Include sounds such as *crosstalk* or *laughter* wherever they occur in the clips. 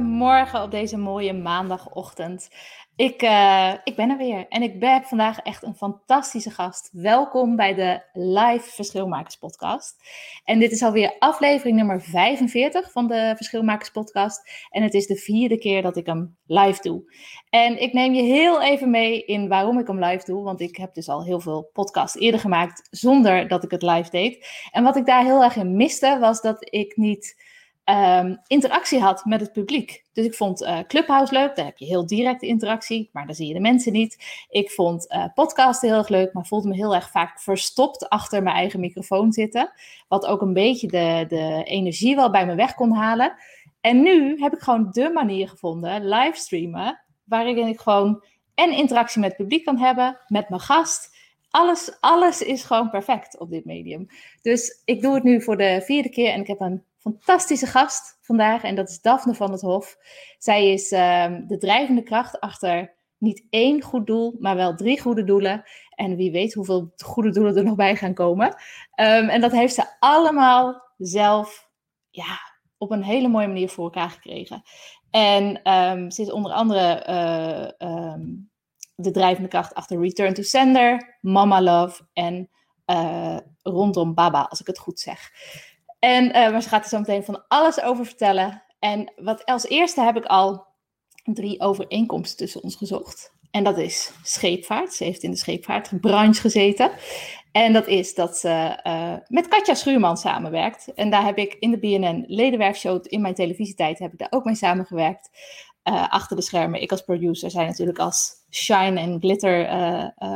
Goedemorgen op deze mooie maandagochtend. Ik, uh, ik ben er weer en ik heb vandaag echt een fantastische gast. Welkom bij de Live Verschilmakers Podcast. En dit is alweer aflevering nummer 45 van de Verschilmakers Podcast. En het is de vierde keer dat ik hem live doe. En ik neem je heel even mee in waarom ik hem live doe. Want ik heb dus al heel veel podcasts eerder gemaakt zonder dat ik het live deed. En wat ik daar heel erg in miste was dat ik niet um, interactie had met het publiek. Dus ik vond uh, Clubhouse leuk, daar heb je heel directe interactie, maar daar zie je de mensen niet. Ik vond uh, podcasten heel erg leuk, maar voelde me heel erg vaak verstopt achter mijn eigen microfoon zitten. Wat ook een beetje de, de energie wel bij me weg kon halen. En nu heb ik gewoon de manier gevonden, livestreamen, waarin ik gewoon en interactie met het publiek kan hebben, met mijn gast. Alles, alles is gewoon perfect op dit medium. Dus ik doe het nu voor de vierde keer en ik heb een fantastische gast vandaag en dat is Daphne van het Hof. Zij is um, de drijvende kracht achter niet één goed doel, maar wel drie goede doelen. En wie weet hoeveel goede doelen er nog bij gaan komen. Um, en dat heeft ze allemaal zelf ja, op een hele mooie manier voor elkaar gekregen. En um, ze is onder andere uh, de drijvende kracht achter Return to Sender, Mama Love en uh, rondom Baba, als ik het goed zeg. En, uh, maar ze gaat er zo meteen van alles over vertellen. En wat als eerste heb ik al drie overeenkomsten tussen ons gezocht. En dat is scheepvaart. Ze heeft in de scheepvaartbranche gezeten. En dat is dat ze uh, met Katja Schuurman samenwerkt. En daar heb ik in de BNN Ledenwerfshow, in mijn televisietijd, heb ik daar ook mee samengewerkt. Uh, achter de schermen, ik als producer, zij natuurlijk als shine en glitter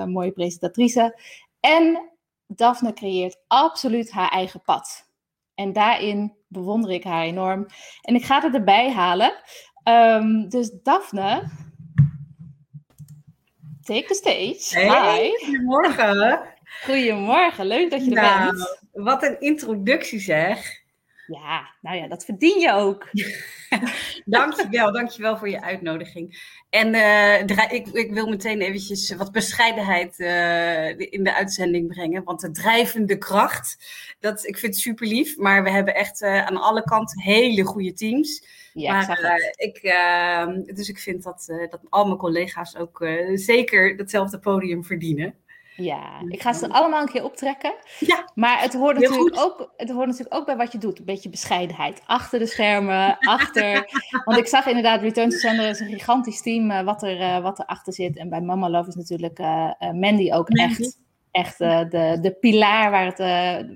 mooie presentatrice. En Daphne creëert absoluut haar eigen pad. En daarin bewonder ik haar enorm. En ik ga het erbij halen. Um, dus Daphne, take the stage. Hey, Hi. Goedemorgen. Goedemorgen, leuk dat je er nou, bent. Wat een introductie zeg. Ja, nou ja, dat verdien je ook. *laughs* dankjewel, dankjewel voor je uitnodiging. En uh, ik, ik, wil meteen eventjes wat bescheidenheid uh, in de uitzending brengen. Want de drijvende kracht, dat, ik vind het super lief. Maar we hebben echt uh, aan alle kanten hele goede teams. Ja, maar, ik, ehm, dus ik vind dat, dat al mijn collega's ook zeker datzelfde podium verdienen. Ja, ik ga ze allemaal een keer optrekken. Ja. Maar het hoort, natuurlijk ook, het hoort natuurlijk ook bij wat je doet. Een beetje bescheidenheid. Achter de schermen, *laughs* achter... Want ik zag inderdaad, Return to Sender is een gigantisch team uh, wat, er, uh, wat erachter zit. En bij Mama Love is natuurlijk uh, Mandy ook Mandy. echt, echt de, de pilaar waar het,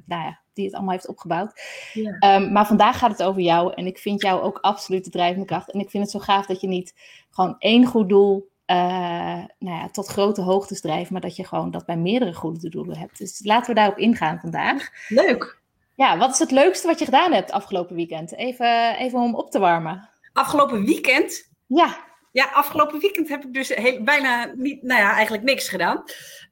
nou ja, die het allemaal heeft opgebouwd. Ja. Um, maar vandaag gaat het over jou. En ik vind jou ook absoluut de drijvende kracht. En ik vind het zo gaaf dat je niet gewoon één goed doel uh, nou ja, tot grote hoogtes drijven, maar dat je gewoon dat bij meerdere goede doelen hebt. Dus laten we daarop ingaan vandaag. Leuk. Ja, wat is het leukste wat je gedaan hebt afgelopen weekend? Even, even om op te warmen. Afgelopen weekend? Ja. Ja, afgelopen weekend heb ik dus heel, bijna niet, nou ja, eigenlijk niks gedaan.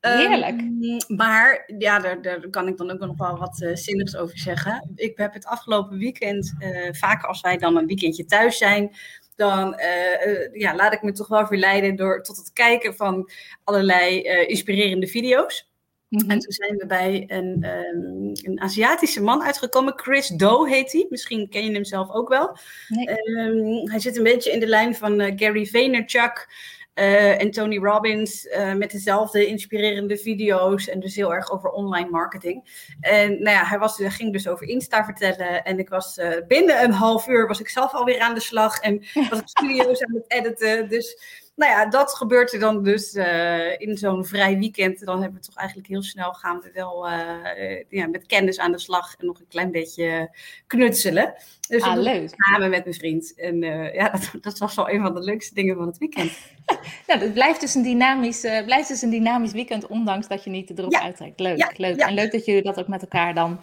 Heerlijk. Um, maar ja, daar, daar kan ik dan ook nog wel wat uh, zinnigs over zeggen. Ik heb het afgelopen weekend, uh, vaker als wij dan een weekendje thuis zijn, dan uh, uh, ja, laat ik me toch wel verleiden door, tot het kijken van allerlei uh, inspirerende video's. Mm-hmm. En toen zijn we bij een, um, een Aziatische man uitgekomen. Chris Doe heet hij. Misschien ken je hem zelf ook wel. Nee. Um, hij zit een beetje in de lijn van Gary Vaynerchuk. Uh, en Tony Robbins uh, met dezelfde inspirerende video's en dus heel erg over online marketing. En nou ja, hij, was, ging dus over Insta vertellen en ik was uh, binnen een half uur was ik zelf alweer aan de slag en was ik *laughs* studio's aan het editen. Dus nou ja, dat gebeurt er dan dus uh, in zo'n vrij weekend. Dan hebben we toch eigenlijk heel snel gaan we wel uh, ja, met kennis aan de slag en nog een klein beetje knutselen. Dus ah, leuk. samen met mijn vriend. En uh, ja, *laughs* dat, dat, was wel een van de leukste dingen van het weekend. *laughs* nou, het blijft dus een dynamisch, blijft dus een dynamisch weekend, ondanks dat je niet erop ja. uittrekt. Leuk, ja. leuk. Ja. En leuk dat jullie dat ook met elkaar dan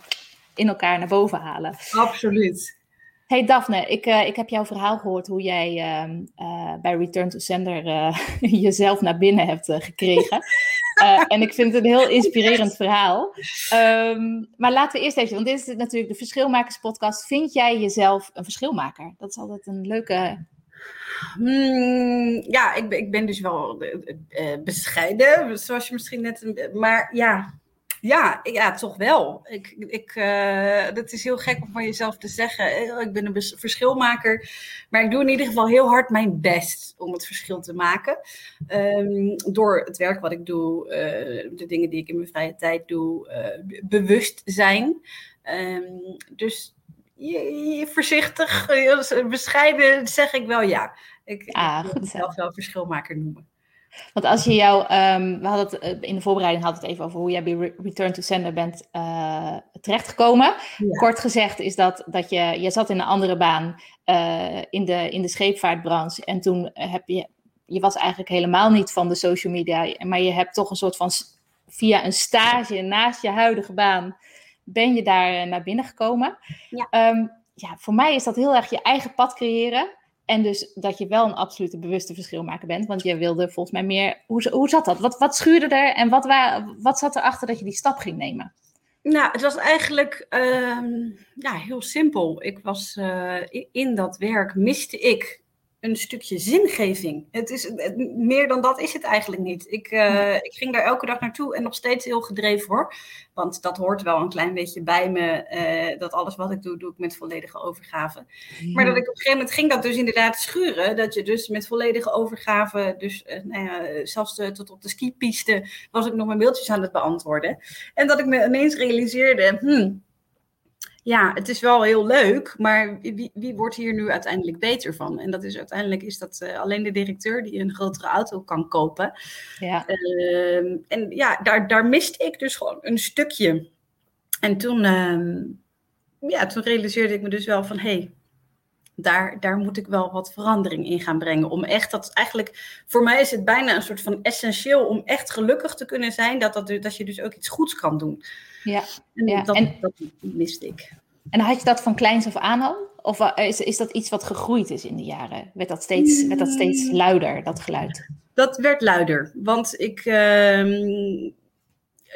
in elkaar naar boven halen. Absoluut. Hey Daphne, ik, uh, ik heb jouw verhaal gehoord hoe jij uh, bij Return to Sender *laughs* jezelf naar binnen hebt gekregen. *laughs* en ik vind het een heel inspirerend verhaal. Um, maar laten we eerst even, want dit is natuurlijk de Verschilmakers podcast. Vind jij jezelf een verschilmaker? Dat is altijd een leuke Hmm, ja, ik ben, ik ben dus wel uh, bescheiden, zoals je misschien net. Maar ja, ja, ja toch wel. Ik, ik, uh, dat is heel gek om van jezelf te zeggen. Ik ben een verschilmaker. Maar ik doe in ieder geval heel hard mijn best om het verschil te maken. Um, door het werk wat ik doe, uh, de dingen die ik in mijn vrije tijd doe, bewust zijn. Um, dus je, voorzichtig, bescheiden zeg ik wel ja. Ik, ah, ik wil mezelf wel verschilmaker noemen. Want als je jou, um, we hadden het eh, in de voorbereiding hadden het even over hoe jij bij Return to Sender bent uh, terechtgekomen. Kort gezegd is dat, dat je, je zat in een andere baan uh, in, de, in de scheepvaartbranche en toen heb je, je was eigenlijk helemaal niet van de social media, maar je hebt toch een soort van via een stage naast je huidige baan ben je daar naar binnen gekomen. Ja. Um, ja, voor mij is dat heel erg je eigen pad creëren. En dus dat je wel een absolute bewuste verschilmaker bent. Want je wilde volgens mij meer. Hoe, hoe zat dat? Wat, wat schuurde er en wat, wa, wat zat erachter dat je die stap ging nemen? Nou, het was eigenlijk uh, ja, heel simpel. Ik was uh, in dat werk miste ik een stukje zingeving. Het is, meer dan dat is het eigenlijk niet. Ik, uh, ik ging daar elke dag naartoe en nog steeds heel gedreven hoor. Want dat hoort wel een klein beetje bij me. Uh, dat alles wat ik doe, doe ik met volledige overgave. Maar dat ik op een gegeven moment ging dat dus inderdaad schuren. Dat je dus met volledige overgave, dus uh, nou ja, zelfs de, tot op de skipiste, was ik nog mijn mailtjes aan het beantwoorden. En dat ik me ineens realiseerde, hmm, ja, het is wel heel leuk, maar wie, wie wordt hier nu uiteindelijk beter van? En dat is uiteindelijk is dat uh, alleen de directeur die een grotere auto kan kopen. Ja. Uh, en ja, daar, daar miste ik dus gewoon een stukje. En toen, uh, ja, toen realiseerde ik me dus wel van, hé, hey, daar, daar moet ik wel wat verandering in gaan brengen. Om echt dat eigenlijk, voor mij is het bijna een soort van essentieel om echt gelukkig te kunnen zijn, dat, dat, dat je dus ook iets goeds kan doen. Ja, en, ja. Dat, en dat miste ik. En had je dat van kleins af aan al? Of eh, is, is dat iets wat gegroeid is in de jaren? Werd dat steeds, werd dat steeds luider, dat geluid? Dat werd luider. Want ik, uh,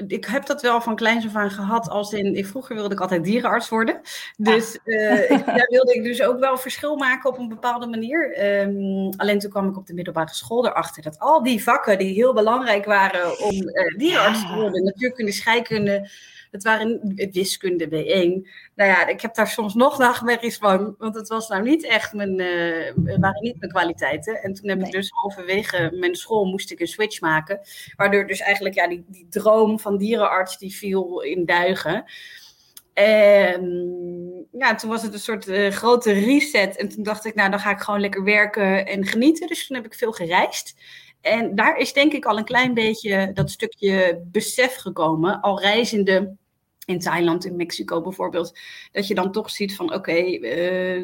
ik heb dat wel van kleins af aan gehad. Als in, ik, vroeger wilde ik altijd dierenarts worden. Dus uh, ik, *laughs* daar wilde ik dus ook wel verschil maken op een bepaalde manier. Um, alleen toen kwam ik op de middelbare school erachter dat al die vakken die heel belangrijk waren om uh, dierenarts te worden, natuurkunde, scheikunde het waren wiskunde B1. Nou ja, ik heb daar soms nog nachtmerries van, want het was nou niet echt mijn, uh, waren niet mijn kwaliteiten. En toen heb ik dus halverwege mijn school moest ik een switch maken, waardoor dus eigenlijk ja, die, die droom van dierenarts die viel in duigen. En ja, toen was het een soort uh, grote reset. En toen dacht ik, nou, dan ga ik gewoon lekker werken en genieten. Dus toen heb ik veel gereisd. En daar is denk ik al een klein beetje dat stukje besef gekomen. Al reizende in Thailand, in Mexico bijvoorbeeld. Dat je dan toch ziet van oké, eh,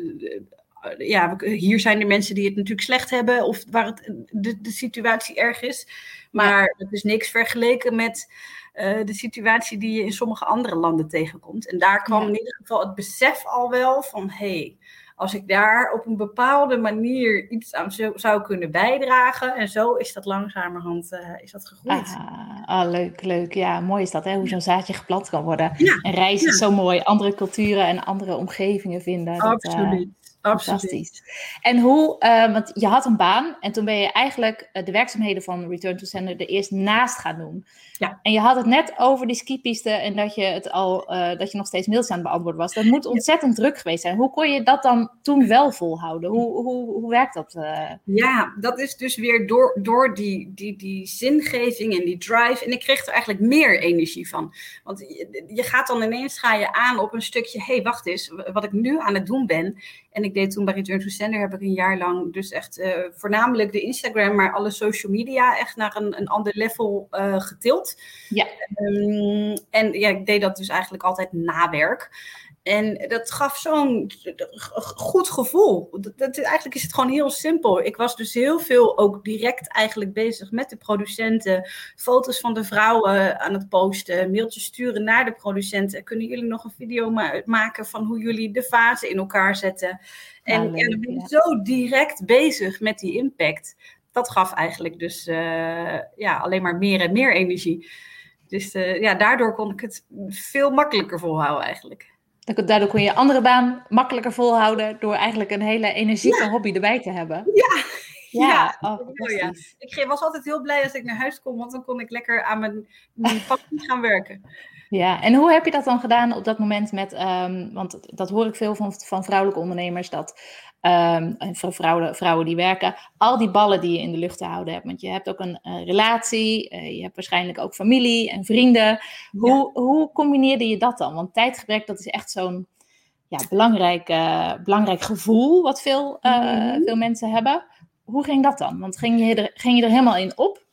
ja, hier zijn er mensen die het natuurlijk slecht hebben. Of waar het, de, de situatie erg is. Maar het is niks vergeleken met uh, de situatie die je in sommige andere landen tegenkomt. En daar kwam in ieder geval het besef al wel van hé. Hey, als ik daar op een bepaalde manier iets aan zou kunnen bijdragen. En zo is dat langzamerhand uh, is dat gegroeid. Ah, ah, leuk, leuk. Ja, mooi is dat, hè? hoe zo'n zaadje geplant kan worden. en reizen is zo mooi. Andere culturen en andere omgevingen vinden. Absoluut. Fantastisch. En hoe, uh, want je had een baan en toen ben je eigenlijk uh, de werkzaamheden van Return to Sender er eerst naast gaan doen. Ja. En je had het net over die skipiste en dat je, het al, uh, dat je nog steeds mails aan het beantwoorden was. Dat moet ontzettend druk geweest zijn. Hoe kon je dat dan toen wel volhouden? Hoe, hoe, hoe werkt dat? Ja, dat is dus weer door, door die, die, die zingeving en die drive. En ik kreeg er eigenlijk meer energie van. Want je, je gaat dan ineens ga je aan op een stukje, hé, hey, wacht eens, wat ik nu aan het doen ben en ik deed toen bij Return to Sender, heb ik een jaar lang dus echt uh, voornamelijk de Instagram, maar alle social media echt naar een, een ander level uh, getild. Ja. Um, en ja, ik deed dat dus eigenlijk altijd na werk. En dat gaf zo'n goed gevoel. Dat, dat, eigenlijk is het gewoon heel simpel. Ik was dus heel veel ook direct eigenlijk bezig met de producenten. Foto's van de vrouwen aan het posten. Mailtjes sturen naar de producenten. Kunnen jullie nog een video ma maken van hoe jullie de fase in elkaar zetten? En ja, dan ben je zo direct bezig met die impact. Dat gaf eigenlijk dus uh, ja, alleen maar meer en meer energie. Dus uh, ja, daardoor kon ik het veel makkelijker volhouden eigenlijk. Daardoor kon je je andere baan makkelijker volhouden door eigenlijk een hele energieke hobby erbij te hebben. Ja, *laughs* ja. ja. Oh, ja. Ik was altijd heel blij als ik naar huis kom, want dan kon ik lekker aan mijn, mijn *laughs* passie gaan werken. Ja, en hoe heb je dat dan gedaan op dat moment met, um, want dat hoor ik veel van, van vrouwelijke ondernemers, dat um, voor vrouwen, vrouwen die werken, al die ballen die je in de lucht te houden hebt. Want je hebt ook een, relatie, uh, je hebt waarschijnlijk ook familie en vrienden. Hoe, ja. hoe combineerde je dat dan? Want tijdgebrek, dat is echt zo'n ja, belangrijk, uh, belangrijk gevoel wat veel, uh, mm-hmm. veel mensen hebben. Hoe ging dat dan? Want ging je er, ging je er helemaal in op?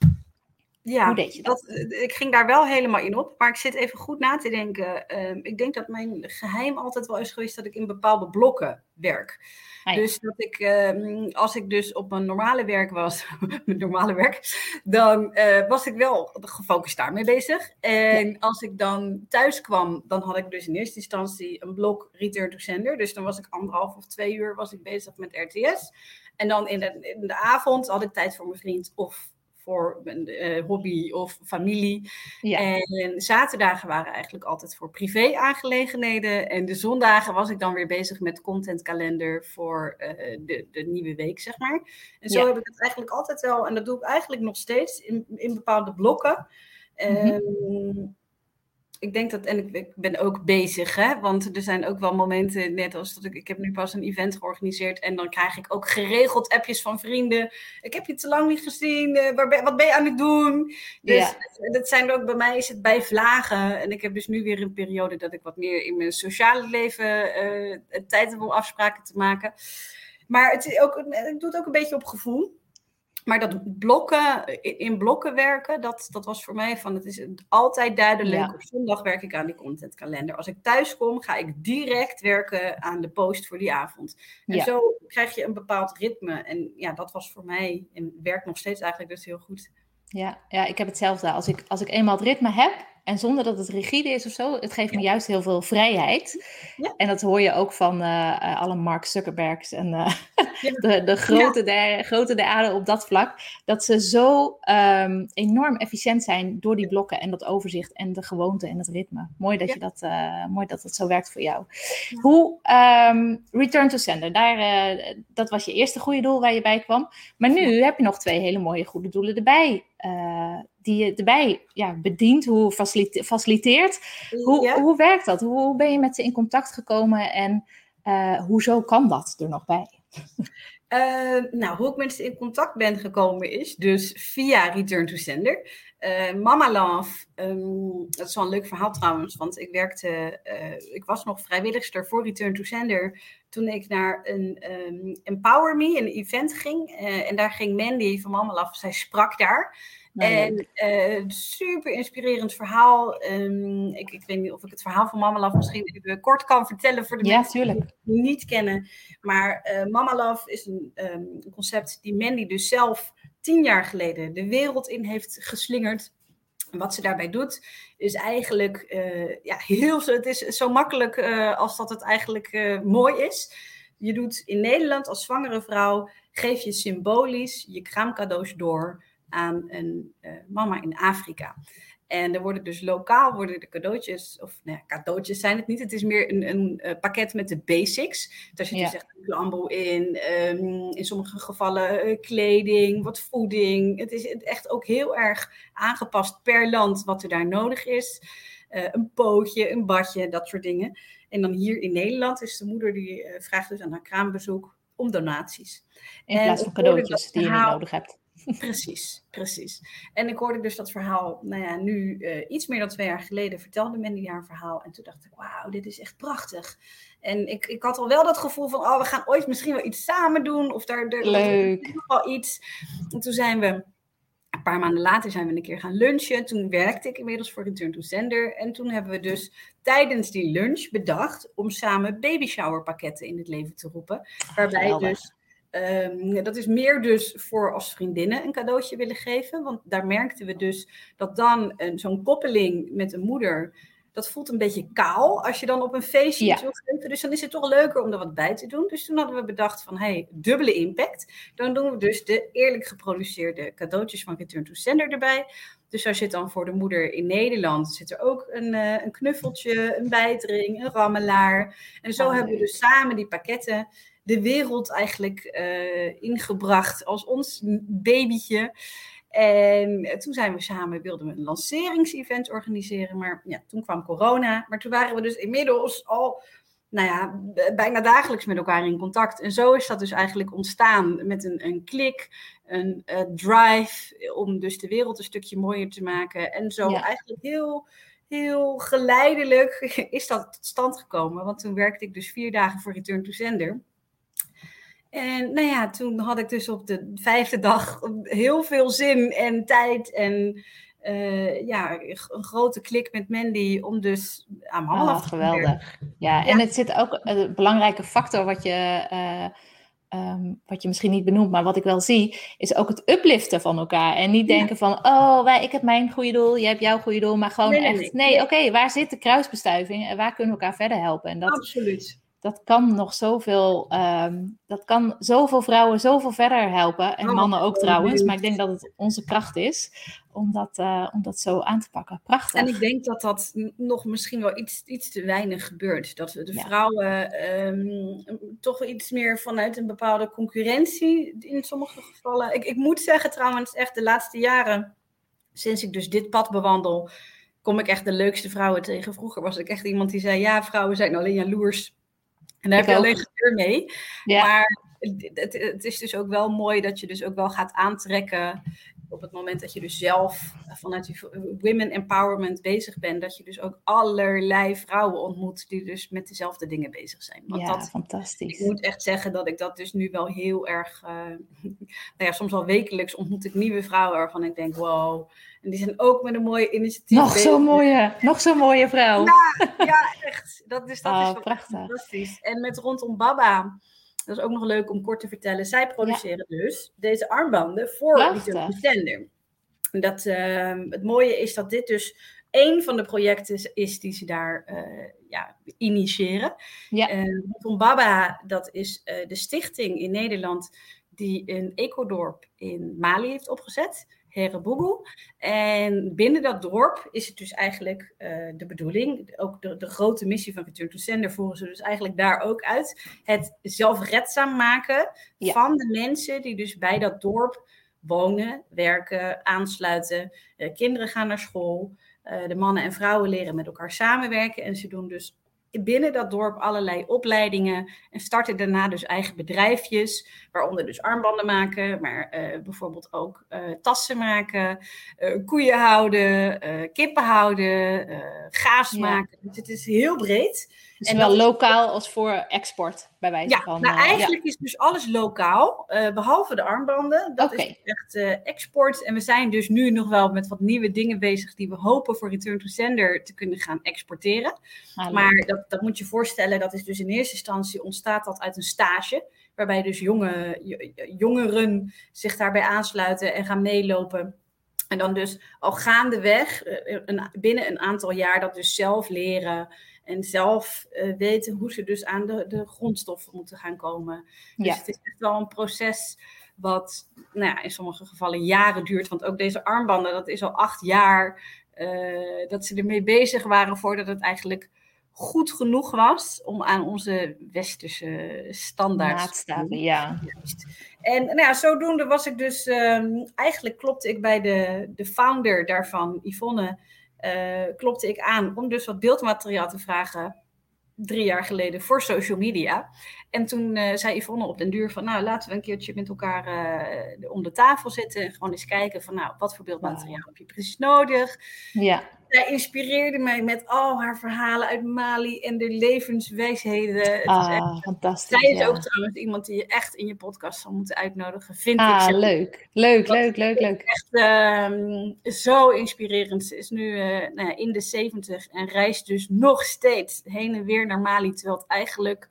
Ja, Hoe deed je dat? dat? ik ging daar wel helemaal in op. Maar ik zit even goed na te denken. Uh, ik denk dat mijn geheim altijd wel is geweest dat ik in bepaalde blokken werk. Ah, ja. Dus dat ik, uh, als ik dus op mijn normale werk was, *laughs* mijn normale werk, dan uh, was ik wel gefocust daarmee bezig. En ja. als ik dan thuis kwam, dan had ik dus in eerste instantie een blok return to sender. Dus dan was ik anderhalf of twee uur was ik bezig met RTS. En dan in de, in de avond had ik tijd voor mijn vriend of voor mijn uh, hobby of familie. Ja. En zaterdagen waren eigenlijk altijd voor privé-aangelegenheden. En de zondagen was ik dan weer bezig met contentkalender voor uh, de, de nieuwe week, zeg maar. En zo ja. heb ik het eigenlijk altijd wel, en dat doe ik eigenlijk nog steeds in, in bepaalde blokken. Mm -hmm. um, ik denk dat, en ik, ik, ben ook bezig, hè, want er zijn ook wel momenten, net als dat ik, ik heb nu pas een event georganiseerd en dan krijg ik ook geregeld appjes van vrienden. Ik heb je te lang niet gezien, uh, waar ben, wat ben je aan het doen? Dus ja. dat, dat zijn ook, bij mij is het bij vlagen. En ik heb dus nu weer een periode dat ik wat meer in mijn sociale leven uh, tijd heb om afspraken te maken. Maar het, is ook, ik doe het ook een beetje op gevoel. Maar dat blokken, in blokken werken, dat, dat was voor mij van, het is altijd duidelijk. Ja. Op zondag werk ik aan die contentkalender. Als ik thuis kom, ga ik direct werken aan de post voor die avond. En ja. zo krijg je een bepaald ritme. En ja, dat was voor mij, en werkt nog steeds eigenlijk dus heel goed. Ja, ja ik heb hetzelfde. Als ik, als ik eenmaal het ritme heb, en zonder dat het rigide is of zo, het geeft me juist heel veel vrijheid. Ja. En dat hoor je ook van uh, alle Mark Zuckerbergs en uh, ja. *laughs* de, de grote, ja. der, grote aarde op dat vlak. Dat ze zo um, enorm efficiënt zijn door die blokken en dat overzicht en de gewoonte en het ritme. Mooi dat, je dat, uh, mooi dat het zo werkt voor jou. Hoe, um, return to sender, daar, dat was je eerste goede doel waar je bij kwam. Maar nu heb je nog twee hele mooie goede doelen erbij die je erbij ja, bedient, hoe facilite faciliteert. Hoe, ja. hoe werkt dat? Hoe, ben je met ze in contact gekomen en uh, hoezo kan dat er nog bij? Uh, nou, hoe ik met ze in contact ben gekomen is dus via Return to Sender. Uh, Mama Love, um, dat is wel een leuk verhaal trouwens, want ik werkte, uh, ik was nog vrijwilligster voor Return to Sender toen ik naar een um, Empower Me, een event ging. En daar ging Mandy van Mama Love, zij sprak daar. En uh, super inspirerend verhaal. Um, ik, ik, weet niet of ik het verhaal van Mama Love misschien even kort kan vertellen voor de ja, mensen tuurlijk. die het niet kennen. Maar uh, Mama Love is een, um, een, concept die Mandy dus zelf tien jaar geleden de wereld in heeft geslingerd. En wat ze daarbij doet, is eigenlijk uh, ja, heel Het is zo makkelijk als dat het eigenlijk mooi is. Je doet in Nederland als zwangere vrouw, geef je symbolisch je kraamcadeaus door aan een uh, mama in Afrika. En er worden dus lokaal worden de cadeautjes, of nou ja, cadeautjes zijn het niet. Het is meer een, een uh, pakket met de basics. Daar zit ja. dus echt een lambo in, um, in sommige gevallen uh, kleding, wat voeding. Het is echt ook heel erg aangepast per land wat er daar nodig is. Uh, een pootje, een badje, dat soort dingen. En dan hier in Nederland is de moeder die vraagt dus aan haar kraambezoek om donaties. In plaats van cadeautjes die je niet nodig hebt. Precies, precies. En ik hoorde dus dat verhaal, nou ja, nu uh, iets meer dan twee jaar geleden vertelde Mandy haar verhaal. En toen dacht ik, wauw, dit is echt prachtig. En ik, ik had al wel dat gevoel van, oh, we gaan ooit misschien wel iets samen doen. Of daar, daar Leuk. nog wel iets. En toen zijn we een paar maanden later zijn we een keer gaan lunchen. Toen werkte ik inmiddels voor Return to Sender. En toen hebben we dus tijdens die lunch bedacht om samen baby shower pakketten in het leven te roepen. Waarbij dus Um, dat is meer dus voor als vriendinnen een cadeautje willen geven. Want daar merkten we dus dat dan zo'n koppeling met een moeder. Dat voelt een beetje kaal als je dan op een feestje ja. wil geven. Dus dan is het toch leuker om er wat bij te doen. Dus toen hadden we bedacht van, hey, dubbele impact. Dan doen we dus de eerlijk geproduceerde cadeautjes van Return to Sender erbij. Dus daar zit dan voor de moeder in Nederland zit er ook een, uh, een knuffeltje, een bijtring, een rammelaar. En zo oh, hebben we dus samen die pakketten de wereld eigenlijk uh, ingebracht als ons babytje. En toen zijn we samen, wilden we een lanceringsevent organiseren. Maar ja, toen kwam corona. Maar toen waren we dus inmiddels al nou ja, bijna dagelijks met elkaar in contact. En zo is dat dus eigenlijk ontstaan met een, een klik, een uh, drive om dus de wereld een stukje mooier te maken. En zo eigenlijk heel, heel geleidelijk *laughs* is dat tot stand gekomen. Want toen werkte ik dus vier dagen voor Return to Sender. En nou ja, toen had ik dus op de vijfde dag heel veel zin en tijd en uh, ja, een grote klik met Mandy om dus aan mama oh, geweldig. Ja, en het zit ook een belangrijke factor wat je, uh, um, wat je misschien niet benoemt, maar wat ik wel zie, is ook het upliften van elkaar. En niet denken van, oh, wij, ik heb mijn goede doel, jij hebt jouw goede doel, maar gewoon echt, nee, nee oké, waar zit de kruisbestuiving en waar kunnen we elkaar verder helpen? En dat, Absoluut dat kan nog zoveel, um, dat kan zoveel vrouwen zoveel verder helpen. En oh, mannen ook trouwens. Maar ik denk dat het onze kracht is om dat, uh, om dat zo aan te pakken. Prachtig. En ik denk dat dat nog misschien wel iets, iets te weinig gebeurt. Dat de vrouwen um, toch iets meer vanuit een bepaalde concurrentie in sommige gevallen. Ik, ik moet zeggen trouwens, echt de laatste jaren, sinds ik dus dit pad bewandel, kom ik echt de leukste vrouwen tegen. Vroeger was ik echt iemand die zei, ja, vrouwen zijn alleen jaloers en daar heb je alleen geur mee. Maar het, het, is dus ook wel mooi dat je dus ook wel gaat aantrekken op het moment dat je dus zelf vanuit die women empowerment bezig bent, dat je dus ook allerlei vrouwen ontmoet die dus met dezelfde dingen bezig zijn. Want ja, dat, fantastisch. Ik moet echt zeggen dat ik dat dus nu wel heel erg, uh, *laughs* nou ja, soms al wekelijks ontmoet ik nieuwe vrouwen waarvan ik denk, wow. En die zijn ook met een mooie initiatief Nog zo'n mooie, nog zo'n mooie vrouw. Ja, ja, echt. Dat, is dat oh, is prachtig. fantastisch. En met rondom Baba dat is ook nog leuk om kort te vertellen. Zij produceren dus deze armbanden voor die Sender. Dat, uh, het mooie is dat dit dus één van de projecten is die ze daar uh, ja, initiëren. Ja. Uh, Baba, dat is uh, de stichting in Nederland die een ecodorp in Mali heeft opgezet. Herenboegel. En binnen dat dorp is het dus eigenlijk uh, de bedoeling, ook de, de, grote missie van Return to Sender voeren ze dus eigenlijk daar ook uit. Het zelfredzaam maken van de mensen die dus bij dat dorp wonen, werken, aansluiten. Uh, kinderen gaan naar school. Uh, de mannen en vrouwen leren met elkaar samenwerken. En ze doen dus binnen dat dorp allerlei opleidingen en starten daarna dus eigen bedrijfjes, waaronder dus armbanden maken, maar uh, bijvoorbeeld ook uh, tassen maken, uh, koeien houden, kippen houden, gaas ja. maken. Dus het is heel breed. Dus en wel lokaal als voor export, bij wijze ja, van. Nou, eigenlijk is dus alles lokaal, behalve de armbanden. Dat okay. is echt export. En we zijn dus nu nog wel met wat nieuwe dingen bezig die we hopen voor Return to Sender te kunnen gaan exporteren. Ah, maar dat, dat moet je voorstellen, dat is dus in eerste instantie ontstaat dat uit een stage. Waarbij dus jonge, jongeren zich daarbij aansluiten en gaan meelopen. En dan dus al gaandeweg, een, binnen een aantal jaar, dat dus zelf leren. En zelf uh, weten hoe ze dus aan de, de grondstoffen moeten gaan komen. Dus ja. het is echt wel een proces wat nou ja, in sommige gevallen jaren duurt. Want ook deze armbanden, dat is al acht jaar uh, dat ze ermee bezig waren voordat het eigenlijk goed genoeg was om aan onze westerse standaards te doen. Ja. En nou ja, zodoende was ik dus, um, eigenlijk klopte ik bij de, de founder daarvan, Yvonne, klopte ik aan om dus wat beeldmateriaal te vragen drie jaar geleden voor social media. En toen uh, zei Yvonne op den duur van, nou laten we een keertje met elkaar uh, om de tafel zitten en gewoon eens kijken van, nou wat voor beeldmateriaal wow. heb je precies nodig? Ja. Zij inspireerde mij met al haar verhalen uit Mali en de levenswijsheden. Het ah, is echt, fantastisch. zij is ja. ook trouwens iemand die je echt in je podcast zal moeten uitnodigen, vind Ah, ik. leuk. Leuk, Dat leuk, leuk, leuk. Echt ehm, zo inspirerend. Ze is nu eh, nou ja, in de 70 en reist dus nog steeds heen en weer naar Mali, terwijl het eigenlijk,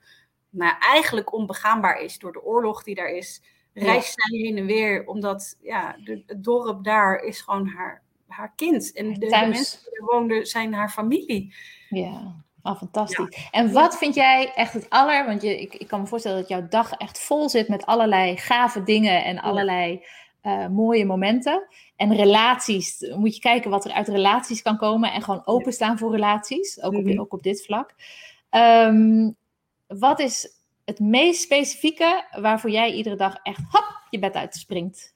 nou, eigenlijk onbegaanbaar is door de oorlog die daar is. Reist zij heen en weer, omdat ja, de- het dorp daar is gewoon haar, haar kind. En de, mensen die er woonden zijn haar familie. Ja, ah, fantastisch. En wat vind jij echt het aller, want je, ik, ik kan me voorstellen dat jouw dag echt vol zit met allerlei gave dingen en allerlei eh, mooie momenten. En relaties, moet je kijken wat er uit relaties kan komen en gewoon openstaan voor relaties, ook, op, Mhm. ook op dit vlak. Ehm, wat is het meest specifieke waarvoor jij iedere dag echt hop je bed uitspringt?